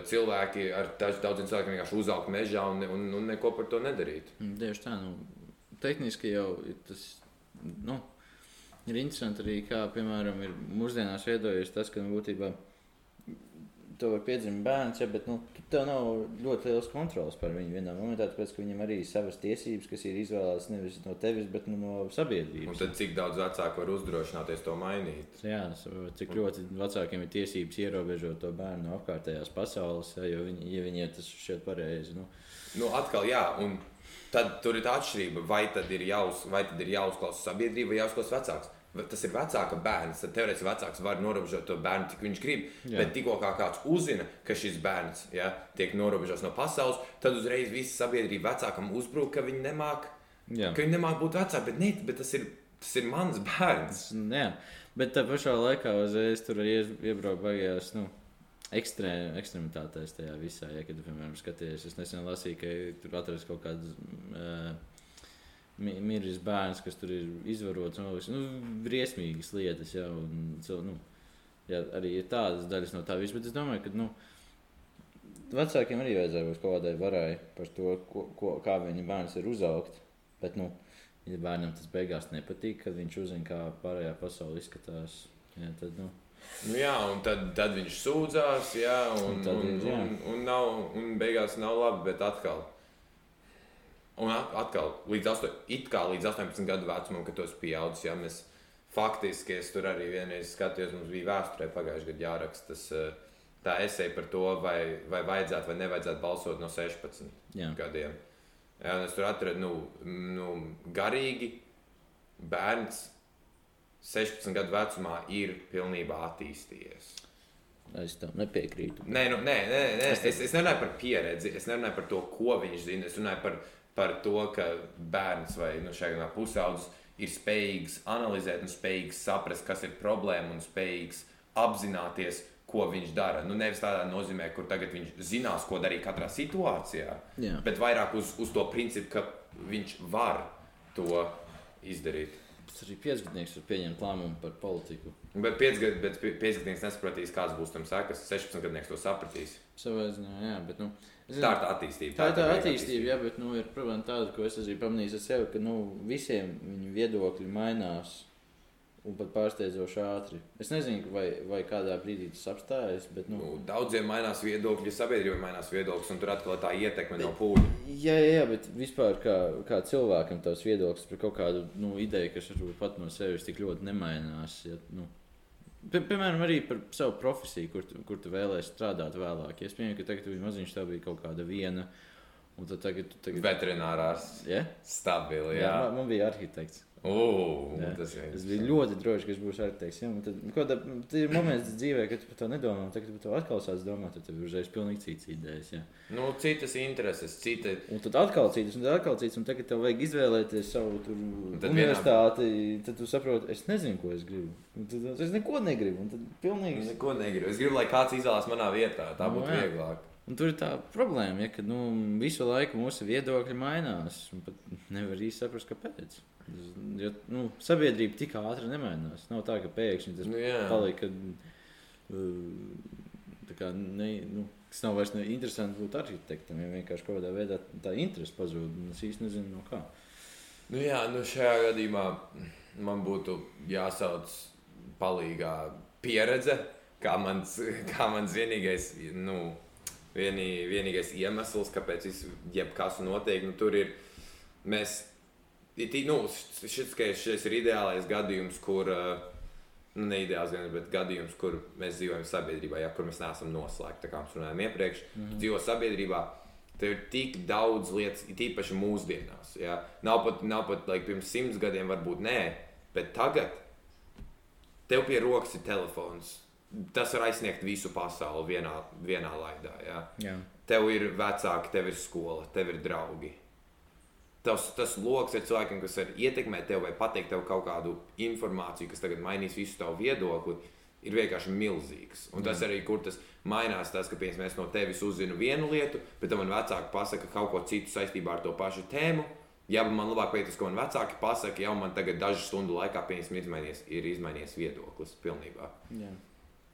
B: cilvēki ar daž- daudziem cilvēkiem vienkārši uzaugt mežā un, un, un neko par to nedarīt?
A: Mm, Tieši tā, nu, tehniski jau tas nu, ir interesanti arī, kā piemēram ir mūsdienās veidojies tas, ka nu, būtībā to var piedzimt bērns, ja, bet nu, tev nav ļoti liels kontrols par viņu vienā momentā, tāpēc ka viņam arī ir savas tiesības, kas ir izvēlētas nevis no tevis, bet nu, no
B: Un
A: sabiedrības.
B: tad cik daudz vecāku var uzdrošināties to mainīt?
A: Jā, s- cik ļoti vecākiem ir tiesības ierobežot to bērnu no apkārtējās pasaules, ja, jo viņi, ja viņiem tas šķiet pareizi. Nu,
B: Nu, atkal, jā, un tad tur ir tā atšķirība, vai tad ir, jāuz, vai tad ir jāuzklausa sabiedrība vai jāuzklausa vecāks. Tas ir vecāka bērns. Tad teorētiski vecāks var norobežot to bērnu, cik viņš grib.
A: Jā.
B: Bet tikko kā kāds uzzina, ka šis bērns ja, tiek norobežots no pasaules, tad uzreiz visa sabiedrība vecākam uzbrūk, ka viņi nemāk,
A: jā.
B: ka viņi nemāk būt vecāki. Bet, ne, bet tas, ir, tas ir mans bērns.
A: Jā, bet tā pašā laikā uzreiz tur iebraukt baigās. Nu, Ekstrē, ekstremitātēs tajā visā, ja, kad, piemēram, skaties, es nesen lasīju, ka tur atrodas kaut kāds uh, miris bērns, kas tur ir izvarots. Nu, nu, briesmīgas lietas, ja, un, nu, ja, arī ir tādas daļas no tā visa. Bet es domāju, ka nu, vecākiem arī vajadzēja būt kaut kādai varai par to, ko, ko, kā viņa bērns ir uzaugt. Bet, nu, ja bērnam tas beigās nepatīk, kad viņš uzzina, kā pārējā pasaule izskatās, ja, tad, nu,
B: Nu, jā, un tad, tad viņš sūdzās, jā, un,
A: Un tad
B: un,
A: ir, jā.
B: un, un, nav, un beigās nav labi, bet atkal. Un at- atkal, līdz, asto, it kā līdz 18 gadu vecumam, kad tas pieaudzis, ja mēs faktiski, es tur arī vienreiz skatījos, mums bija vēsturē pagājušajā gadā jāraksta tas, eh, tā esēja par to, vai, vai vajadzētu vai nevajadzētu balsot no 16
A: jā.
B: gadiem. Jā, es tur atradu, nu, nu, garīgi bērns 16 gadu vecumā ir pilnībā attīstījies.
A: Es tam nepiekrītu.
B: Nē, nu, nē, nē, nē. Es, es nerunāju par pieredzi, es nerunāju par to, ko viņš zina. Es runāju par, par to, ka bērns vai nu, šajā gadījumā pusaudzis ir spējīgs analizēt un spējīgs saprast, kas ir problēma un spējīgs apzināties, ko viņš dara. Nu, nevis tādā nozīmē, kur tagad viņš zinās, ko darīt katrā situācijā,
A: Jā.
B: bet vairāk uz, uz to principu, ka viņš var to izdarīt.
A: Tas arī piecgadnieks var pieņemt lēmumu par politiku.
B: Bet piecgadnieks nesapratīs, kādas būs tam sekas. 16 gadnieks to sapratīs.
A: Ziņā, jā, bet, nu, es
B: Tā ir tā attīstība.
A: Tā ir tā
B: veidā
A: attīstība, jā, bet nu, ir problēma tāda, ko es esmu pamanījis ar sevi, ka nu, visiem viņu viedokļi mainās un pat pārsteidzoši ātri. Es nezinu, vai, vai kādā brīdī tas apstājas, bet. Nu,
B: Nu, daudziem mainās viedokļi, sabiedrībai mainās viedoklis, un tur atkal tā ietekme no pūļa.
A: Jā, jā, bet vispār kā, kā cilvēkam tavs viedoklis par kaut kādu nu, ideju, kas varbūt pat no sevis tik ļoti nemainās. Ja, nu, pie, piemēram, arī par savu profesiju, kur, tu- kur tu vēlēsies strādāt vēlāk. Es pieņemu, ka tagad maziņš, tā bija kaut kāda viena, un tad tagad tagad.
B: Veterinārās
A: Ja?
B: stabili.
A: Jā,
B: Jā,
A: man, man bija arhitekts. Jā.
B: tas ir.
A: Es biju ļoti drošs, ka es būšu arhitekts. Ja? Tad, ko, tā, tad ir moments dzīvē, kad tu par to nedomā, tagad, kad tu to atkal sāc domāt, tad tev ir uzreiz pilnīgi cits idejas. Ja?
B: Nu, citas intereses, cita.
A: Un tad atkal cits, un tad atkal cits, un tagad tev vajag izvēlēties savu tur,
B: tad
A: universitāti. Tad tu saproti, es nezinu, ko es gribu. Un Tad, es neko negribu. Un tad pilnīgi.
B: Neko negribu. Es gribu, lai kāds izvēlās manā vietā. Tā
A: Nu,
B: būtu
A: jā.
B: vieglāk.
A: Un tur ir tā problēma, ja, ka nu, visu laiku mūsu viedokļi mainās. pat Nevar īsti saprast, kāpēc. Jo, nu, sabiedrība tik ātri nemainās. Nav tā, ka pēkšņi tas
B: Nu, jā.
A: palika. Uh, kā, ne, nu, kas nav vairs interesanti būt arhitektam. Ja vienkārši kaut kādā veidā tā interese pazūd. Es īsti nezinu, no kā.
B: Nu, jā, nu šajā gadījumā man būtu jāsauc palīgā pieredze, kā mans, kā mans vienīgais, nu, vienī, vienīgais iemesls, kāpēc jebkas notiek. Nu, tur ir mēs nu, šis, šis ir ideālais gadījums, kur, eh, nu, ne ideāls gadījums, bet gadījums, kur mēs dzīvojam sabiedrībā, ja, kur mēs neesam noslēgti. Kā mēs runājām iepriekš, mm -hmm. dzīvo sabiedrībā. Tev ir tik daudz lietas, tīpaši mūsdienās. Ja? Nav pat, nav pat like, pirms simts gadiem, varbūt nē, bet tagad tev pie rokas ir telefons. Tas var aizsniegt visu pasauli vienā, vienā laidā. Ja?
A: Jā.
B: Tev ir vecāki, tev ir skola, tev ir draugi tas, tas lokus ar cilvēkiem, kas var ietekmēt tevi vai pateikt tev kaut kādu informāciju, kas tagad mainīs visu tavu viedokli, ir vienkārši milzīgs. Un tas arī, kur tas mainās, tas, ka piemēram, es no tevis uzzinu vienu lietu, bet man vecāki pasaka kaut ko citu saistībā ar to pašu tēmu. Ja man labāk piekrist, ko man vecāki pasaka, jau man tagad dažu stundu laikā izmainījies, ir izmainījies viedoklis pilnībā.
A: Jā.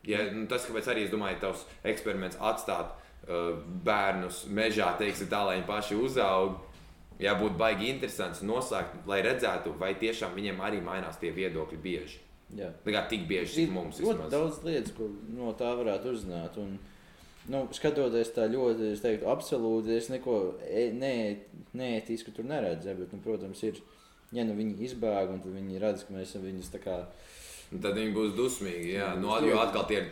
B: Ja, nu, tas, kāpēc arī es domāju, tavs eksperiments atstāt uh, bērnus mežā, teiksim, tā, lai viņi paši uzaugtu jābūt baigi interesants, noslēgt, lai redzētu, vai tiešām viņiem arī mainās tie viedokļi bieži.
A: Jā.
B: Tā kā tik bieži, cik mums
A: ir. Daudz lietas, ko no tā varētu uzzināt. Un, nu, skatoties tā ļoti, es teiktu, absolūti, es neko e, ne, neētisku tur neredzu. Bet, nu, protams, ir, ja nu viņi izbēg un viņi redz, ka mēs viņus tā kā.
B: Tad viņi būs dusmīgi. Jā, nu, jo atkal tie ir.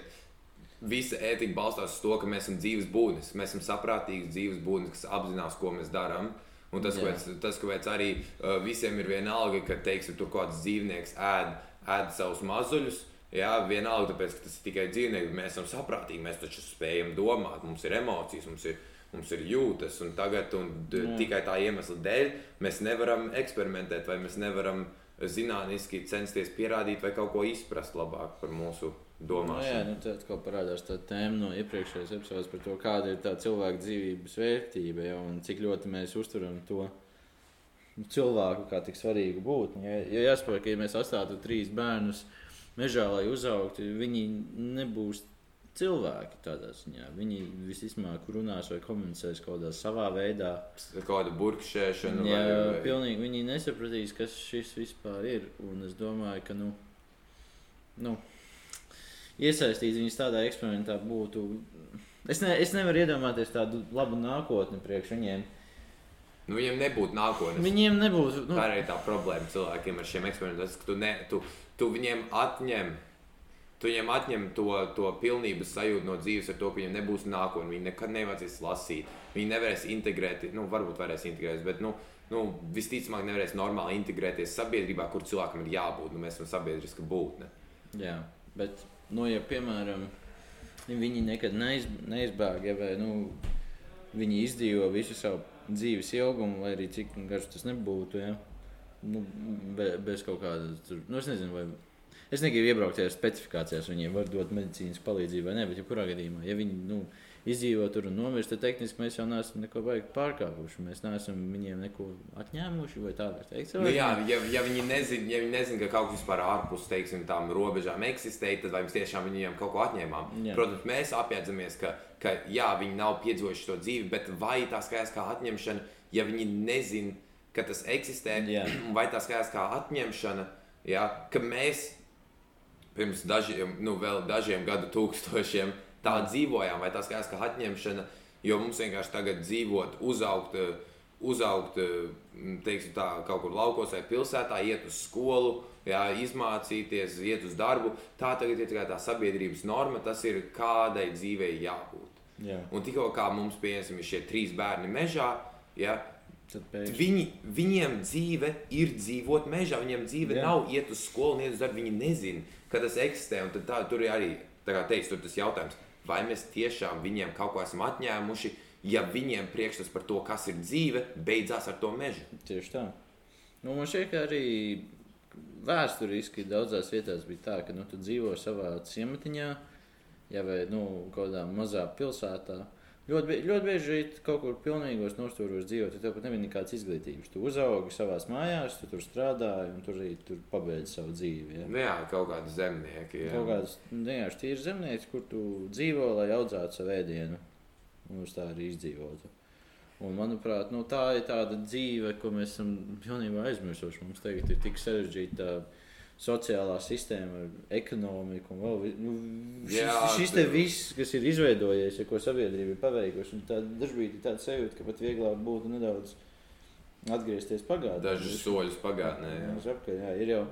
B: Visa ētika balstās uz to, ka mēs esam dzīves būtnes. Mēs esam saprātīgas dzīves būtnes, kas apzinās, ko mēs darām. Uh, Un tas, kāpēc, tas, kāpēc arī uh, visiem ir vienalga, ka teiksim, tur kāds dzīvnieks ēd, ēd savus mazuļus. Jā, vienalga, tāpēc, ka tas ir tikai dzīvnieks. Mēs esam saprātīgi, mēs taču spējam domāt, mums ir emocijas, mums ir, mums ir jūtas. Un tagad, un tikai tā iemesla dēļ, mēs nevaram eksperimentēt, vai mēs nevaram zinātniski censties pierādīt vai kaut ko izprast labāk par mūsu domāšanu.
A: Nu, jā, nu, tad atkal parādās tā tēma no iepriekšējās epizodes par to, kāda ir tā cilvēka dzīvības vērtība ja, un cik ļoti mēs uztveram to nu, cilvēku kā tik svarīgu būtni. Ja, ja jāsaprot, ka ja mēs atstātu trīs bērnus mežā, lai uzaugtu, viņi nebūs cilvēki tādā ziņā. Viņi visticamāk runās vai komunicēs kaut kādā savā veidā.
B: Kāda burkšķēšana.
A: Jā, vai, vai... pilnīgi viņi nesapratīs, kas šis vispār ir. Un es domāju, ka, nu, nu iesaistīt viņus tādā eksperimentā būtu. Es, ne, es nevaru iedomāties tādu labu nākotni priekš viņiem.
B: Nu, viņiem nebūtu nākotnes.
A: Viņiem nebūtu.
B: Nu... Tā arī tā problēma cilvēkiem ar šiem eksperimentiem. Tu, ne, tu, tu viņiem atņem. Tu viņiem atņem to, to pilnības sajūtu no dzīves, ar to, ka viņiem nebūs nākotne. Viņi nekad nevarēs lasīt, viņi nevarēs integrēt, nu, varbūt varēs integrēties, bet nu, nu, visticamāk nevarēs normāli integrēties sabiedrībā, kur cilvēkam ir jābūt. Nu, mēs esam sabiedriska būtne.
A: Jā, bet nu, ja, piemēram, viņi nekad neiz, neizbēg, ja, vai nu, viņi izdzīvo visu savu dzīves ilgumu, lai arī cik garš tas nebūtu. Ja, nu, be, bez kaut kādas, nu, es nezinu, vai. Es negribu iebraukt tajās specifikācijās, viņiem var dot medicīnas palīdzību vai nē, bet jebkurā gadījumā, ja viņi nu, izdzīvo tur un nomirst, tad tehniski mēs jau neesam neko pārkāpuši. Mēs neesam viņiem neko atņēmuši vai tādā
B: veidā. Nu, jā, ja, ja viņi nezina, ja viņi nezin, ka kaut kas vispār ārpus teiksim, tām robežām eksistē, tad vai mēs tiešām viņiem kaut ko atņēmām? Jā. Protams, mēs apjēdzamies, ka, ka jā, viņi nav piedzīvojuši to dzīvi, bet vai tā skaitās kā atņemšana, ja viņi nezina, ka tas eksistē, jā. vai tā skaitās kā atņemšana, jā, ka mēs pirms dažiem, nu, dažiem gadu tūkstošiem tā dzīvojām, vai tas kā atņemšana, jo mums vienkārši tagad dzīvot, uzaugt, uzaugt teiksim, tā, kaut kur laukos vai pilsētā, iet uz skolu, jā, izmācīties, iet uz darbu. Tā tagad ir tā sabiedrības norma, tas ir kādai dzīvei jābūt.
A: Jā.
B: Un tikko kā mums pieņemsim šie trīs bērni mežā, ja, Viņi, viņiem dzīve ir dzīvot mežā. Viņiem dzīve Jā. nav iet uz skolu, iet uz darbu. Viņi nezina, ka tas eksistē. Un tā, tur ir arī teiks, tur tas jautājums, vai mēs tiešām viņiem kaut ko esam atņēmuši, ja viņiem priekšstats par to, kas ir dzīve, beidzās ar to mežu.
A: Tieši tā. Nu, man šķiet, ka arī vēsturiski daudzās vietās bija tā, ka nu, tu dzīvo savā ciematiņā, ja vai nu, kādā mazā pilsētā. Ļoti, ļoti bieži kaut kur pilnīgos nostūros dzīvot, ja tev pat nebija nekādas izglītības. Tu uzaugi savā mājās, tu tur strādāji un tur arī tur pabeidzi savu dzīvi. Ja?
B: Nu, jā, kaut kādi zemnieki. Jā.
A: Kaut kāds vienkārši tīrs zemnieks, kur tu dzīvo, lai audzētu savu ēdienu. Un uz tā arī izdzīvotu. Un, manuprāt, nu, tā ir tāda dzīve, ko mēs esam pilnībā aizmirsuši. Mums tagad ir tik sarežģīta. Uh, sociālā sistēma, ekonomika un vēl nu, šis, Jā, šis te viss, kas ir izveidojies, ja ko sabiedrība ir paveikusi. Dažkārt ir tāds sajūta, ka pat vieglāk būtu nedaudz atgriezties pagātnē.
B: Dažus soļus pagātnē. Jā.
A: Jā, apkārt, jā, ir jau.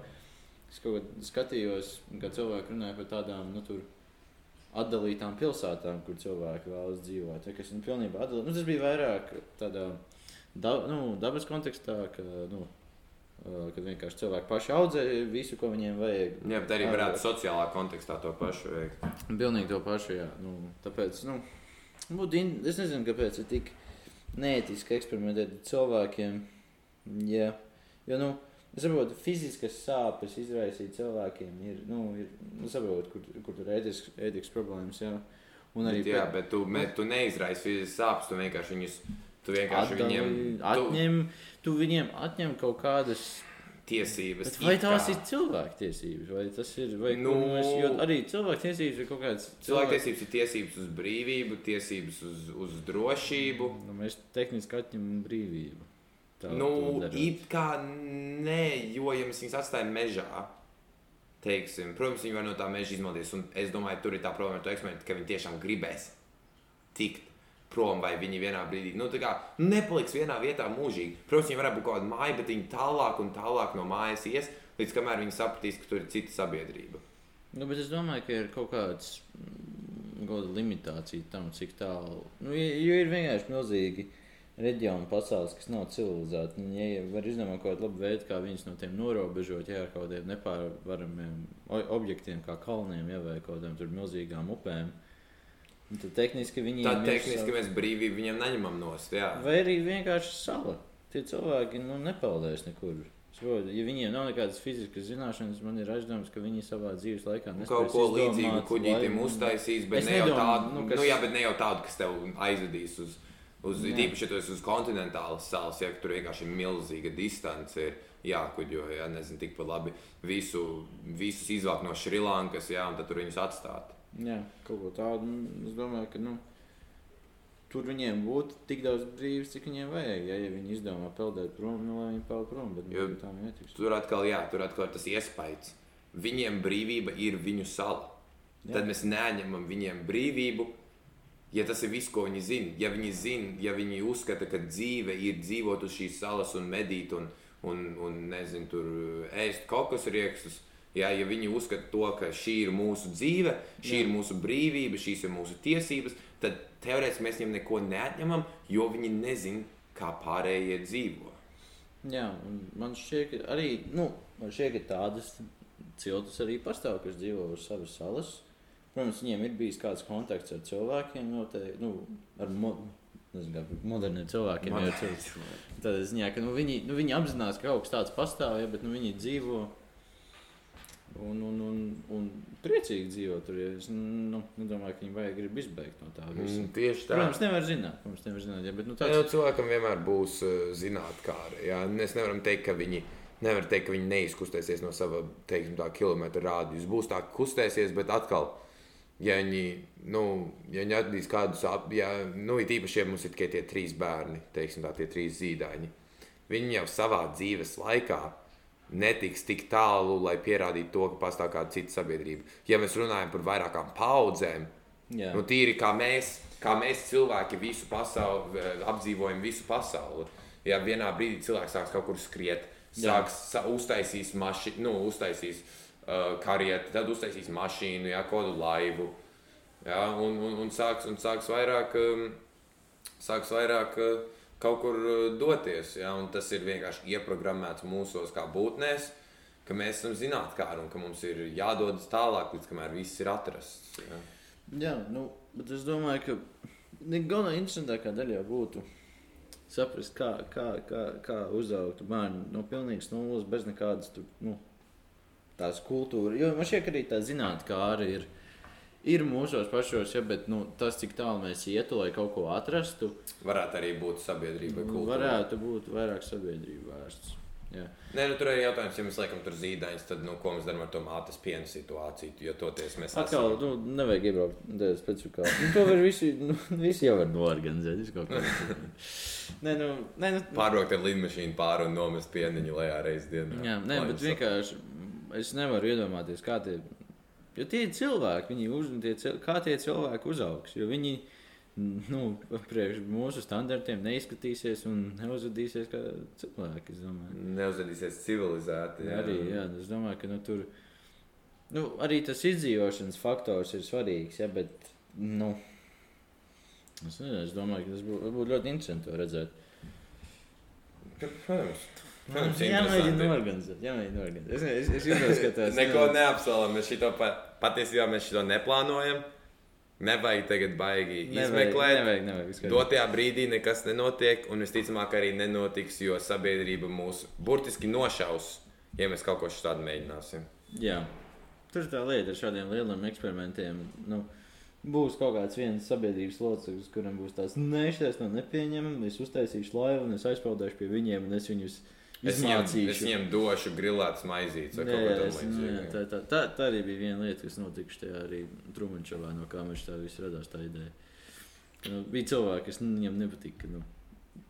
A: Es kaut kā skatījos, kā cilvēki runāja par tādām nu, tur, atdalītām pilsētām, kur cilvēki vēlas dzīvot. Ja, kas nu, atdalīts. Nu, tas bija vairāk tādā da, nu, dabas kontekstā, ka nu, Kad vienkārši cilvēki paši audzē visu, ko viņiem vajag.
B: Jā, bet arī varētu sociālā kontekstā to pašu veikt.
A: Pilnīgi to pašu, jā. Nu, tāpēc, nu, būtu, es nezinu, kāpēc ir tik neētiski eksperimentēt ar cilvēkiem. Jā, jo, nu, es saprotu, fiziskas sāpes izraisīt cilvēkiem ir, nu, ir, nu saprotu, kur, kur tur ir ētisks, ētisks problēmas, jā.
B: Un arī, bet, jā, bet tu, me, tu neizraisi fiziskas sāpes, tu vienkārši viņus, tu vienkārši Atdali, viņiem...
A: Atņem, tu, tu viņiem atņem kaut kādas
B: tiesības.
A: Bet vai tās ir cilvēku tiesības, vai tas ir vai nu, mēs, arī cilvēku tiesības ir kaut kādas.
B: Cilvēku tiesības ir tiesības uz brīvību, tiesības uz, uz drošību.
A: Nu, mēs tehniski atņemam brīvību.
B: Tā, nu, it kā nē, jo ja mēs viņus atstājam mežā. Teiksim, protams, viņi var no tā meža izmantoties. Es domāju, tur ir tā problēma ar to eksperimentu, ka viņi tiešām gribēs tikt prom, vai viņi vienā brīdī nu, kā, nepaliks vienā vietā mūžīgi. Protams, viņi varētu būt kaut kāda māja, bet viņi tālāk un tālāk no mājas ies, līdz kamēr viņi sapratīs, ka tur ir cita sabiedrība.
A: Nu, bet es domāju, ka ir kaut kāds mm, kāda limitācija tam, cik tālu. Nu, jo ir vienkārši milzīgi reģioni pasaules, kas nav civilizēti. Nu, ja var izdomāt kaut kādu labu veidu, kā viņus no tiem norobežot, ja ar kaut kādiem nepārvaramiem objektiem, kā kalniem, ja, vai kaut kādiem milzīgām upēm. Un tad tehniski viņi
B: ir. Tad tehniski mēs brīvību viņiem neņemam nost. Jā.
A: Vai arī vienkārši sala. Tie cilvēki nu, nepeldēs nekur. Saprot, ja viņiem nav nekādas fiziskas zināšanas, man ir aizdoms, ka viņi savā dzīves laikā
B: nu, kaut ko līdzīgu kuģītim uztaisīs, bet ne, nedomā, tādu, nu, kas... nu, jā, bet ne jau tādu, kas tev aizvedīs uz, uz īpaši, ja tu esi uz kontinentālas salas, ja tur vienkārši ir milzīga distance. Ir jākuģo, ja nezinu, tikpat labi visu, visus izvākt no Šrilankas, jā, un tad tur viņus atstāt.
A: Jā, kaut ko tādu. Es domāju, ka nu, tur viņiem būtu tik daudz brīvības, cik viņiem vajag. Ja, ja viņi izdomā peldēt prom, nu, lai viņi peld prom, bet nu, tā netiks.
B: Tur atkal, jā, tur atkal ir tas iespējas. Viņiem brīvība ir viņu sala. Jā. Tad mēs neņemam viņiem brīvību. Ja tas ir viss, ko viņi zina, ja viņi zina, ja viņi uzskata, ka dzīve ir dzīvot uz šīs salas un medīt un, un, un nezinu, tur ēst kokos riekstus, Ja, ja viņi uzskata to, ka šī ir mūsu dzīve, šī Jā. ir mūsu brīvība, šīs ir mūsu tiesības, tad teorētiski mēs viņiem neko neatņemam, jo viņi nezina, kā pārējie dzīvo.
A: Jā, man šķiet, ka arī nu, šķiet, ka tādas ciltis arī pastāv, kas dzīvo uz savas salas. Protams, viņiem ir bijis kāds kontakts ar cilvēkiem, noteikti, nu, ar mo moderniem cilvēkiem. Moderni. Tādā ziņā, ka nu, viņi, nu, viņi apzinās, ka kaut kas tāds pastāv, ja, bet nu, viņi dzīvo un, un, un, un priecīgi dzīvot tur. Es nu, nedomāju, ka viņi vajag grib izbeigt no tā visa.
B: Mm, tieši tā.
A: Protams, nevar zināt. Protams, nevar zināt ja, bet, nu,
B: tāds... jā, cilvēkam vienmēr būs uh, zinātnē. Mēs nevaram teikt, ka viņi. Nevar teikt, ka viņi neizkustēsies no sava teiksim, tā, kilometra rādījuma. Būs tā, ka kustēsies, bet atkal, ja viņi, nu, ja viņi atradīs kādus, ap, ja, nu, ir īpaši, ja mums ir tikai tie trīs bērni, teiksim, tā, tie trīs zīdaiņi, viņi jau savā dzīves laikā netiks tik tālu, lai pierādītu to, ka pastāv kāda cita sabiedrība. Ja mēs runājam par vairākām paudzēm, Jā. nu, tīri kā mēs, kā mēs cilvēki visu pasauli, apdzīvojam visu pasauli. Ja vienā brīdī cilvēks sāks kaut kur skriet, sāks sa, uztaisīs mašīnu, nu, uztaisīs uh, karieti, tad uztaisīs mašīnu, ja, kādu laivu. Ja, un, un, un, sāks, un sāks vairāk, um, sāks vairāk uh, kaut kur uh, doties. Ja? Tas ir vienkārši ieprogrammēts mūsos kā būtnēs, ka mēs esam zinātnēkāri un ka mums ir jādodas tālāk, līdz kamēr viss ir atrasts. Ja?
A: Jā, nu, bet es domāju, ka galvenā interesantākā daļa būtu saprast, kā, kā, kā, kā uzaugt bērnu no pilnīgas nulles, bez nekādas tur, nu, tās kultūras. Jo man šķiet, ka arī tā zinātnē, kā arī ir ir mūsos pašos, ja, bet nu, tas, cik tālu mēs ietu, lai kaut ko atrastu,
B: Varētu arī būt sabiedrība.
A: varētu būt vairāk sabiedrība vērsts. Jā.
B: Nē, nu, tur ir jautājums, ja mēs liekam tur zīdaiņus, tad nu, ko mēs darām ar to mātes piena situāciju? Jo toties mēs
A: Atkal, nu, nevajag iebraukt tādā specifikā. Nu, to var visi, nu, visi jau var noorganizēt. visu kaut kā. Nē, nu, nē, nu,
B: pārbraukt ar lidmašīnu pāri un nomest pieniņu lejā reizes dienā.
A: Jā, nē, bet
B: nu
A: vienkārši es nevaru iedomāties, kā tie, jo tie ir cilvēki, viņi uz, tie, kā tie cilvēki uzaugs. Viņi nu, priekš mūsu standartiem neizskatīsies un neuzvedīsies kā cilvēki.
B: Neuzvedīsies civilizēti.
A: Jā. Arī jā, es domāju, ka nu, tur nu, arī tas izdzīvošanas faktors ir svarīgs. Ja, bet, nu, es, nezinu, es domāju, ka tas būtu būt ļoti interesanti redzēt.
B: Protams. Protams,
A: Jā,
B: interesanti.
A: organizēt. Jā, mēģināt organizēt. Es, es, es jūtos, ka tas
B: Neko neapsolam. Mēs šito pa, patiesībā mēs šito neplānojam. Nevajag tagad baigi izmeklēt.
A: Nevajag, nevajag. kārtībā.
B: Dotajā brīdī nekas nenotiek, un visticamāk arī nenotiks, jo sabiedrība mūs burtiski nošaus, ja mēs kaut ko tādu mēģināsim.
A: Jā, tur ir tā lieta ar šādiem lieliem eksperimentiem. Nu, būs kaut kāds viens sabiedrības loceklis, kuram būs tāds nešķirs, no nepieņemams. Es uztaisīšu laivu, un es aizpildīšu pie viņiem, un es viņus
B: Es
A: izmācīšu.
B: es viņiem došu grilētas maizītes vai
A: Jā,
B: kaut ko
A: es-
B: tādu
A: jā,
B: līdzīgu.
A: tā, tā, tā, tā arī bija viena lieta, kas notika šajā arī Trūmaņšavā, no kā viņš tā viss radās. Tā ideja. Nu, bija cilvēki, kas nu, viņam nepatika. ka, Nu,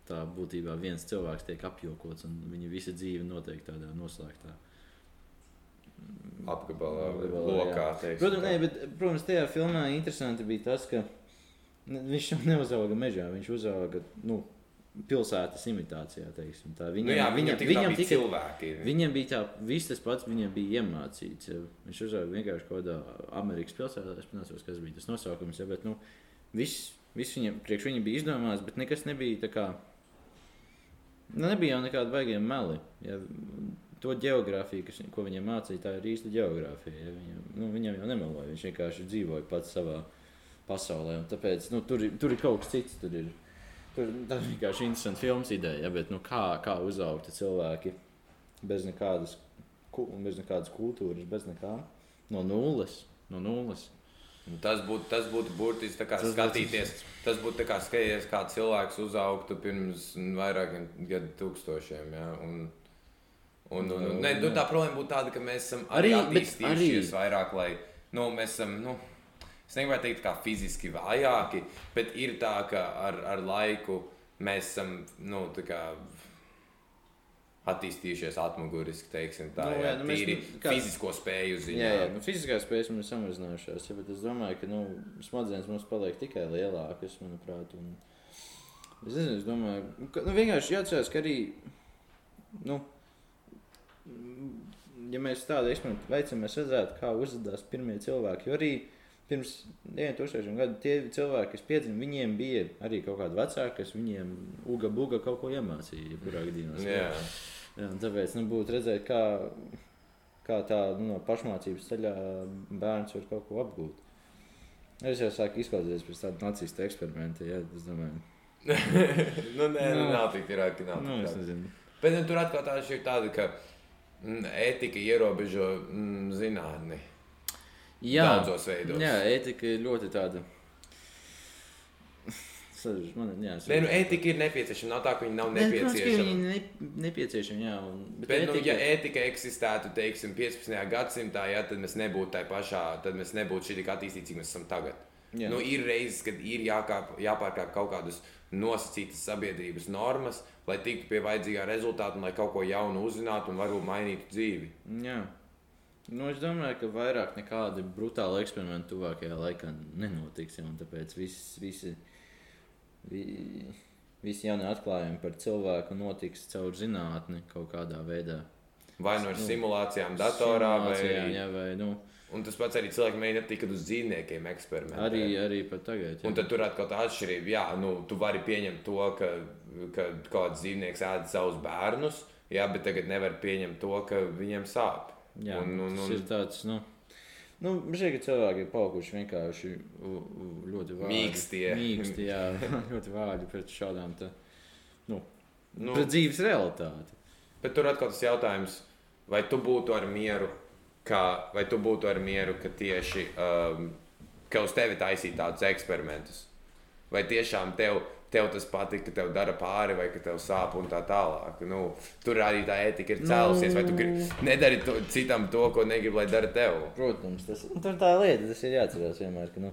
A: tā būtībā viens cilvēks tiek apjokots, un viņa visa dzīve notiek tādā noslēgtā.
B: Apgabalā, lokā. teiksim
A: Protams, nē, bet, protams, tajā filmā interesanti bija tas, ka viņš jau neuzauga mežā, viņš uzauga nu, pilsētas imitācijā. teiksim tā.
B: Nu,
A: Viņam,
B: jā,
A: viņam,
B: viņam,
A: viņam, tikai,
B: cilvēki.
A: viņam bija tā, viss tas pats, viņam bija iemācīts. Viņš uzauga vienkārši kaut kādā Amerikas pilsētā, es nezinu, kas bija tas nosaukums. Ja, bet, nu, viss, viss viņam, priekš viņam bija izdomāts, bet nekas nebija tā kā. Nu, nebija jau nekāda baigta meli. Ja. To geogrāfiju, kas, ko viņam mācīja, tā ir īsta geogrāfija. Ja. Viņam, nu, viņam jau nemeloja. Viņš vienkārši dzīvoja pats savā pasaulē. Tāpēc nu, tur, tur ir kaut kas cits. Tur ir, tur, tā ir vienkārši interesanta filmas ideja. Ja, bet, nu, kā, kā uzaugt cilvēki bez nekādas, bez nekādas kultūras, bez nekā no nulles. No nulles.
B: Un Tas būtu, tas būtu
A: Tas būtu-
B: skatīties. Tas būtu kā skatīties, kā cilvēks uzaugtu pirms vairākiem gadu tūkstošiem. Ja? Un, un, un, un, ne, nu, tā problēma būtu tāda, ka mēs esam arī,
A: Arī,
B: attīstījušies
A: arī-
B: vairāk, lai nu, mēs esam. Nu, Es negribētu teikt, kā fiziski vājāki, bet ir tā, ka ar, ar laiku mēs esam nu, attīstījušies atmuguriski, teiksim, tā
A: Nu,
B: nu,
A: jā, nu, mēs-
B: tīri
A: kā-
B: fizisko spēju ziņā.
A: Jā, jā nu, fiziskās spējas mums ir samazinājušās, ja, bet es domāju, ka nu, smadzenes mums paliek tikai lielākas, manuprāt. Un... Es nezinu, es domāju, ka nu, vienkārši jāatcerās, ka arī, nu, ja mēs tādu eksperimentu veicam, mēs redzētu, kā uzvedās pirmie cilvēki. Jo arī pirms diviem tūkstošiem gadu tie cilvēki, kas piedzima, viņiem bija arī kaut kādi vecāki, kas viņiem uga buga kaut ko iemācīja, jebkurā gadījumā.
B: Jā.
A: Jā, tāpēc nu, būtu redzēt, kā, kā tā nu, no pašmācības ceļā bērns var kaut ko apgūt. Es jau sāku izklausīties pēc tāda nacistu eksperimenta. Jā, es domāju,
B: nu, nē, nu,
A: Nu.
B: nav tik traki. Nav
A: nu, es nezinu.
B: Bet nu, tur atkal tā ir tāda, ka mm, ētika ierobežo mm, zinātni
A: Jā,
B: daudzos veidos.
A: jā ētika ir ļoti tāda. Man, jā,
B: Nē, nu, ētika ir nepieciešama. Nav tā, ka viņa nav nepieciešama.
A: viņi ne, nepieciešami. Jā, un, bet,
B: Bet, nu,
A: ētika,
B: ja ētika eksistētu, teiksim, 15. gadsimtā, ja, tad mēs nebūtu tā pašā, tad mēs nebūtu šī tik attīstīti, cik mēs esam tagad.
A: jā,
B: Nu, ir reizes, kad ir jākāp, jāpārkāp kaut kādas nosacītas sabiedrības normas, lai tiktu pie vajadzīgā rezultāta, un lai kaut ko jaunu uzzinātu un varbūt mainītu dzīvi.
A: jā. Nu, es domāju, ka vairāk nekādi brutāli eksperimenti tuvākajā laikā nenotiks. Ja, tāpēc viss, visi, vi, visi jaunie atklājumi par cilvēku notiks caur zinātni kaut kādā veidā.
B: Vai nu ar
A: Nu,
B: simulācijām, datorā, vai
A: Simulācijām,
B: arī.
A: Jā, vai nu,
B: Un tas pats arī cilvēki mēģina tikai uz dzīvniekiem eksperimentēt.
A: arī, arī pat tagad. Jā.
B: Un tad tur atkal tā atšķirība, jā, nu, tu vari pieņemt to, ka, ka kāds dzīvnieks ēd savus bērnus, jā, bet tagad nevar pieņemt to, ka viņiem sāp.
A: Jā,
B: Un- un-
A: tas
B: un-
A: ir tāds. Nu, Nu, šie ka cilvēki ir palikuši vienkārši ļoti vāji.
B: Mīkstie.
A: Mīksti, jā, ļoti vāji pret šādām te, nu,
B: Nu,
A: pret dzīves realitāti.
B: Bet tur atkal tas jautājums, vai tu būtu ar mieru, kā, vai tu būtu ar mieru, ka tieši um, ka uz tevi taisīt tādus eksperimentus? Vai tiešām tev, tev tas patīk, ka tev dara pāri, vai ka tev sāp un tā tālāk? Nu, tur arī tā etika ir cēlusies, vai tu gribi, nedari to, citam to, ko negribi, lai dara tev.
A: Protams, tas tur tā lieta, tas ir jāatcerās vienmēr. Ka, nu,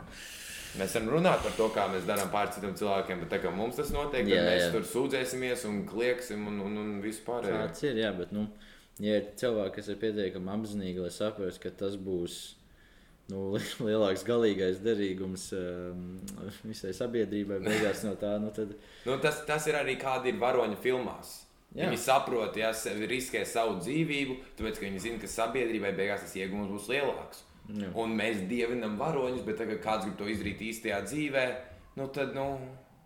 B: Mēs varam runāt par to, kā mēs darām pār citiem cilvēkiem, bet tā kā mums tas notiek, tad
A: Jā,
B: mēs
A: jā.
B: tur sūdzēsimies un klieksim un, un, un vispār.
A: tāds ir, jā, bet, nu, ja ir cilvēki, kas ir pietiekami apzinīgi, lai saprastu, ka tas būs nu, li- lielāks galīgais derīgums um, visai sabiedrībai, beigās no tā, nu, tad
B: Nu, tas, tas ir arī kādi ir varoņi filmās.
A: Jā.
B: Viņi saprot, ja sevi riskē savu dzīvību, tāpēc viņi zina, ka sabiedrībai beigās tas iegūms būs lielāks.
A: Jā.
B: Un mēs dievinam varoņus, bet tagad kāds grib to izdarīt īstajā dzīvē, nu tad nu,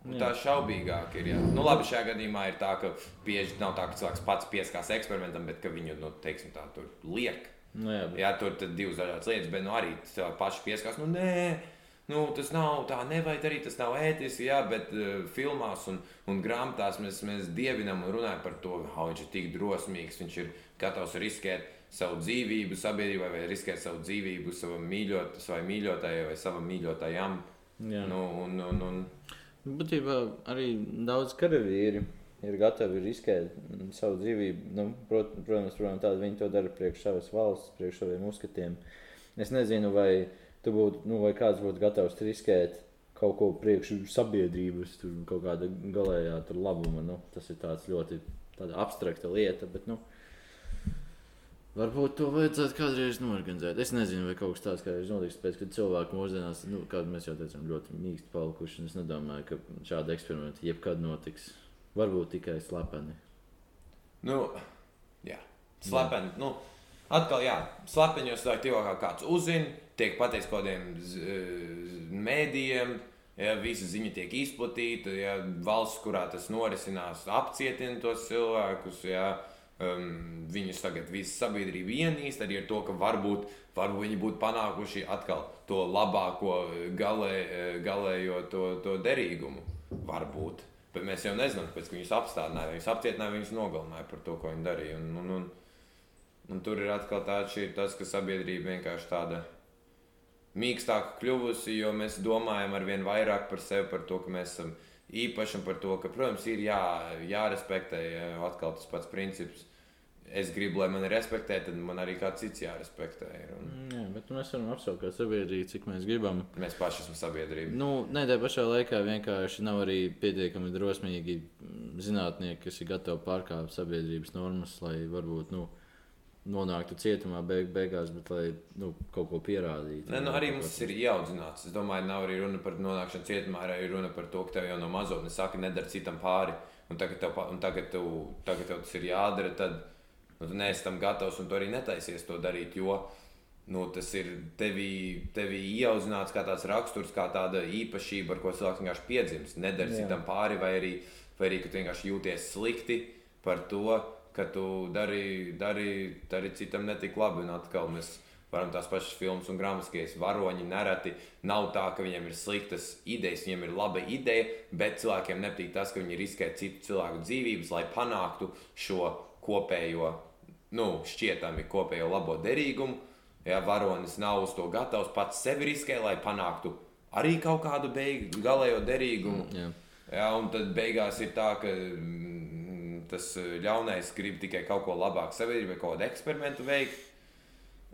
B: nu, tā šaubīgāk ir. Jā. Nu, labi, šajā gadījumā ir tā, ka bieži nav tā, ka cilvēks pats pieskās eksperimentam, bet ka viņu nu, teiksim, tā, liek.
A: Nu, jā, bet,
B: Jā, tur ir divas dažādas lietas, bet nu, arī paši pieskās. Nu, nē, nu, tas nav tā, nevajag darīt, tas nav ētiski, jā, bet uh, filmās un, un grāmatās mēs, mēs dievinam un runājam par to, kā viņš ir tik drosmīgs, viņš ir gatavs riskēt savu dzīvību sabiedrībai vai riskēt savu dzīvību savam mīļot, savai mīļotājai vai savam mīļotājam.
A: jā.
B: Nu, un, un, un,
A: Būtībā arī daudz karavīri ir gatavi riskēt mm, savu dzīvību. Nu, prot, protams, protams tādi viņi to dara priekš savas valsts, priekš saviem uzskatiem. Es nezinu, vai, tu būtu, nu, vai kāds būtu gatavs riskēt kaut ko priekš sabiedrības, tur kaut kāda galējā tur labuma. Nu, tas ir ļoti abstrakta lieta. Bet, nu, Varbūt to vajadzētu kādreiz norganizēt. Es nezinu, vai kaut kas tāds kādreiz notiks, pēc kad cilvēki mūsdienās, nu, kā mēs jau teicām, ļoti mīksti palikuši. Es nedomāju, ka šādi eksperimenti jebkad notiks. Varbūt tikai slepeni.
B: Nu, jā, slepeni. Nu, atkal, jā, slepeņos tā aktīvāk kā kāds uzzina, tiek pateikts kaut kādiem mēdījiem. Ja visa ziņa tiek izplatīta, ja valsts, kurā tas norisinās, apcietina tos cilvēkus, ja um, viņus tagad visa sabiedrība ienīst, arī ar to, ka varbūt, varbūt viņi būtu panākuši atkal to labāko galē, galējo to, to derīgumu. Varbūt. Bet mēs jau nezinām, kāpēc viņus apstādināja. Viņus apcietināja, viņus nogalināja par to, ko viņi darīja. Un, un, un, un tur ir atkal tāds, tas, ka sabiedrība vienkārši tāda mīkstāka kļuvusi, jo mēs domājam ar vien vairāk par sevi, par to, ka mēs esam īpaši un par to, ka, protams, ir jā, jārespektē jā, atkal tas pats princips. Es gribu, lai mani respektē, tad man arī kāds cits jārespektē. Ir, un
A: Mm, Jā, bet mēs varam apsaukt kā sabiedrību, cik mēs gribam.
B: mēs paši esam sabiedrība.
A: Nu, nē, tā pašā laikā vienkārši nav arī pietiekami drosmīgi zinātnieki, kas ir gatavi pārkāpt sabiedrības normas, lai varbūt nu, nonāktu cietumā beig beigās, bet lai nu, kaut ko pierādītu.
B: Ne, nu, arī mums tas ir ieaudzināts. Es domāju, nav arī runa par nonākšanu cietumā, arī runa par to, ka tev jau no mazotnes saka, nedara citam pāri. Un tagad tev, un tagad tev, tagad tev tas ir jādara, tad nu, tu neesi tam gatavs un tu arī netaisies to darīt. Jo nu, tas ir tevī, tevī ieaudzināts kā tāds raksturs, kā tāda īpašība, ar ko cilvēks vienkārši piedzimst. Nedara citam pāri, vai arī, vai arī ka tu vienkārši jūties slikti par to, ka tu dari, dari, dari citam netik labi. Un atkal mēs varam tās pašas filmas un grāmatas, varoņi nereti nav tā, ka viņiem ir sliktas idejas, viņiem ir laba ideja, bet cilvēkiem nepatīk tas, ka viņi riskē citu cilvēku dzīvības, lai panāktu šo kopējo, nu, šķietami kopējo labo derīgumu. Ja varonis nav uz to gatavs, pats sevi riskē, lai panāktu arī kaut kādu beigu, galējo derīgumu.
A: Jā.
B: Jā, un tad beigās ir tā, ka mm, tas ļaunais grib tikai kaut ko labāku sabiedrībai, kaut kādu eksperimentu veikt.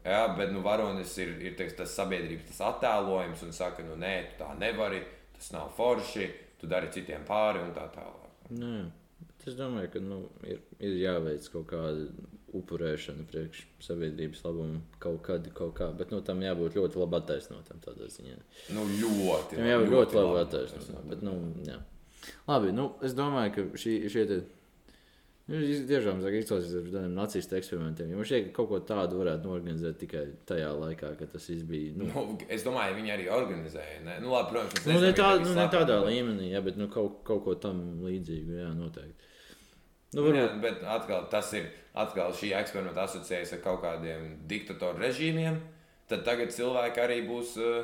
B: Jā, bet nu, varonis ir, ir teiks, tas sabiedrības tas attēlojums un saka, nu nē, tu tā nevari, tas nav forši, tu dari citiem pāri un tā tālāk.
A: Nu, jā. Bet es domāju, ka nu, ir, ir jāveic kaut kāda upurēšana priekš sabiedrības labumu kaut kad, kaut kā. Bet nu, tam jābūt ļoti labi attaisnotam tādā ziņā.
B: Nu, ļoti.
A: Tam jābūt ļoti labi
B: labi
A: attaisnotam. Bet, nu, jā. Labi, nu, es domāju, ka šī, šie te. Nu, es tiešām izklausās pēc tādiem nacistu eksperimentiem. Jo man šķiet, ka kaut ko tādu varētu norganizēt tikai tajā laikā, kad tas bija. Nu,
B: Nu, es domāju, viņi arī organizēja. Ne? Nu, labi, protams, es
A: nu, ne, tā, nu, ne tādā
B: bet-
A: līmenī, jā, bet nu, kaut, kaut ko tam līdzīgu, jā, noteikti. Nu,
B: Nu, jā,
A: varbūt,
B: bet atkal, tas ir atkal šī eksperimenta asociējas ar kaut kādiem diktatoru režīmiem. Tad tagad cilvēki arī būs. eh,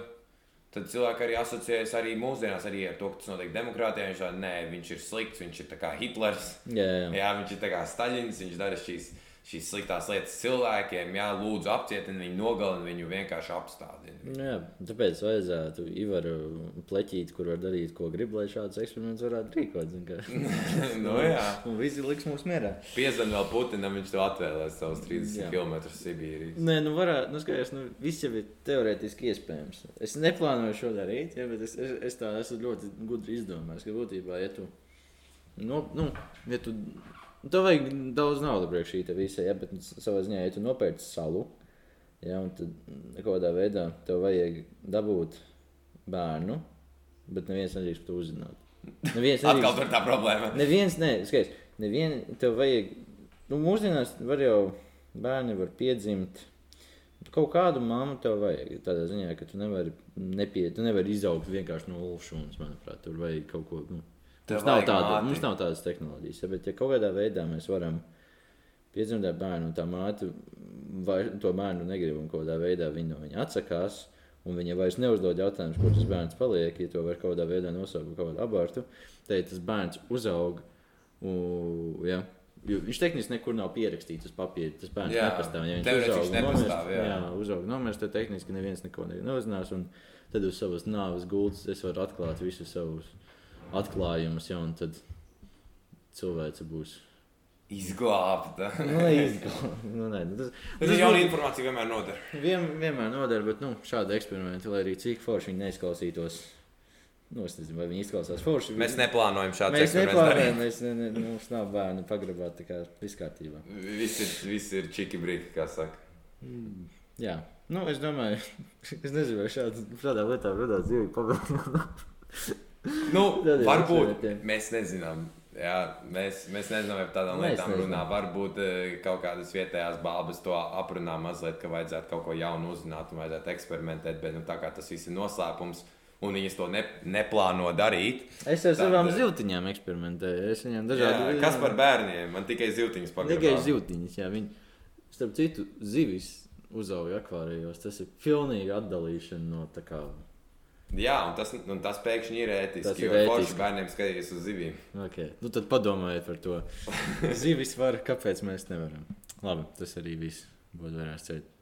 B: Tad cilvēki arī asociējas arī mūsdienās arī ar to, ka tas notiek demokrātijā. Viņš, tā, nē, viņš ir slikts, viņš ir kā Hitlers.
A: jā, jā.
B: Jā, viņš ir kā Staļins, viņš dara šīs, šīs sliktās lietas cilvēkiem, jā, lūdzu, apcietini viņu, nogalini viņu, vienkārši apstādini.
A: Nu Jā, tāpēc vajadzētu Ivaru pleķīt, kur var darīt, ko grib, lai šāds eksperiments varētu rīkot. kā.
B: nu, jā.
A: Un visi liks mums mierā.
B: Piezvan vēl Putinam, viņš to atvēlēs savus 30
A: Jā.
B: km Sibīrijas.
A: Nē, nu varētu, nu skaties, nu viss jau ir teorētiski iespējams. Es neplānoju šo darīt, ja, bet es, es, es tā esmu ļoti gudri izdomājis, ka būtībā, ja tu, no, nu, ja tu, tev vajag daudz naudas priekš šī visa, ja, bet savā ziņā, ja tu nopērci salu, ja, tad kaut kādā veidā tev vajag dabūt bērnu, bet neviens nedrīkst to uzzināt. Neviens
B: Atkal
A: nedrīkst,
B: tur tā problēma.
A: neviens, ne, skaties, nevien, tev vajag, nu mūsdienās var jau bērni var piedzimt, Kaut kādu māmu tev vajag. Tādā ziņā, ka tu nevari, nepie, tu nevari izaugt vienkārši no ulšūnas, manuprāt. Tur vajag kaut ko. Nu, mums, nav tāda,
B: māti.
A: mums nav tādas tehnoloģijas. Ja, bet, ja kaut kādā veidā mēs varam piedzemdēt bērnu, un tā māte vai, to bērnu negrib, un kaut kādā veidā viņa no viņa atsakās, un viņa vairs neuzdod jautājumus, kur tas bērns paliek, ja to var kaut kādā veidā nosaukt par kaut kādu abortu, tad tas bērns uzaug. Un, ja, Jo viņš tehniski nekur nav pierakstīts uz papīra. Tas bērns
B: Jā,
A: nepastāv. Ja viņš
B: teorētiski
A: uzaug un
B: nepastāv,
A: nomirst,
B: jā.
A: jā, uzaug un nomirst, tad tehniski neviens neko ne- neuzinās. un Tad uz savas nāves gultas es varu atklāt visus savus atklājumus, ja, un tad cilvēks būs.
B: Izglābta.
A: Nu, neizgalvo- nu, nē, nu, tas,
B: Tas ir jauna informācija, vienmēr noder.
A: Vien, vienmēr noder, bet nu, šādi eksperimenti, lai arī cik forši viņi neizklausītos. Nu, es nezinu, vai viņi izklausās forši.
B: Mēs neplānojam šādu
A: Mēs
B: eksperimentu
A: neplānojam, mēs ne, ne, mums nav bērnu pagrabāt, tā kā viss kārtībā.
B: Viss ir, viss ir čiki brīki, kā saka.
A: Jā, nu, es domāju, es nezinu, vai šād, šādā lietā radās dzīvi pabeigts.
B: Nu,
A: Tad
B: varbūt mēs nezinām. Jā, mēs, mēs nezinām, vai tādām
A: Mēs
B: lietām
A: nezinām.
B: runā. Varbūt eh, kaut kādas vietējās balvas to aprunā mazliet, ka vajadzētu kaut ko jaunu uzzināt un vajadzētu eksperimentēt. Bet nu, tā kā tas viss ir noslēpums un viņas to ne, neplāno darīt.
A: Es ar
B: Tad,
A: savām
B: eh,
A: ziltiņām eksperimentēju. Es viņām
B: Jā,
A: dažādi
B: kas par bērniem? Man tikai ziltiņas
A: Tikai
B: pagaidām.
A: ziltiņas, jā. Viņi, starp citu, zivis uzauga akvārijos. Tas ir pilnīgi atdalīšana no tā kā.
B: Jā, un tas, un tas pēkšņi ir ētiski.
A: Tas
B: ir
A: ētiski.
B: forši bērniem skatīties uz zivīm.
A: Okay. Nu, tad padomājiet par to. Zivis var, kāpēc mēs nevaram. Labi, tas arī viss būtu varēs teikt.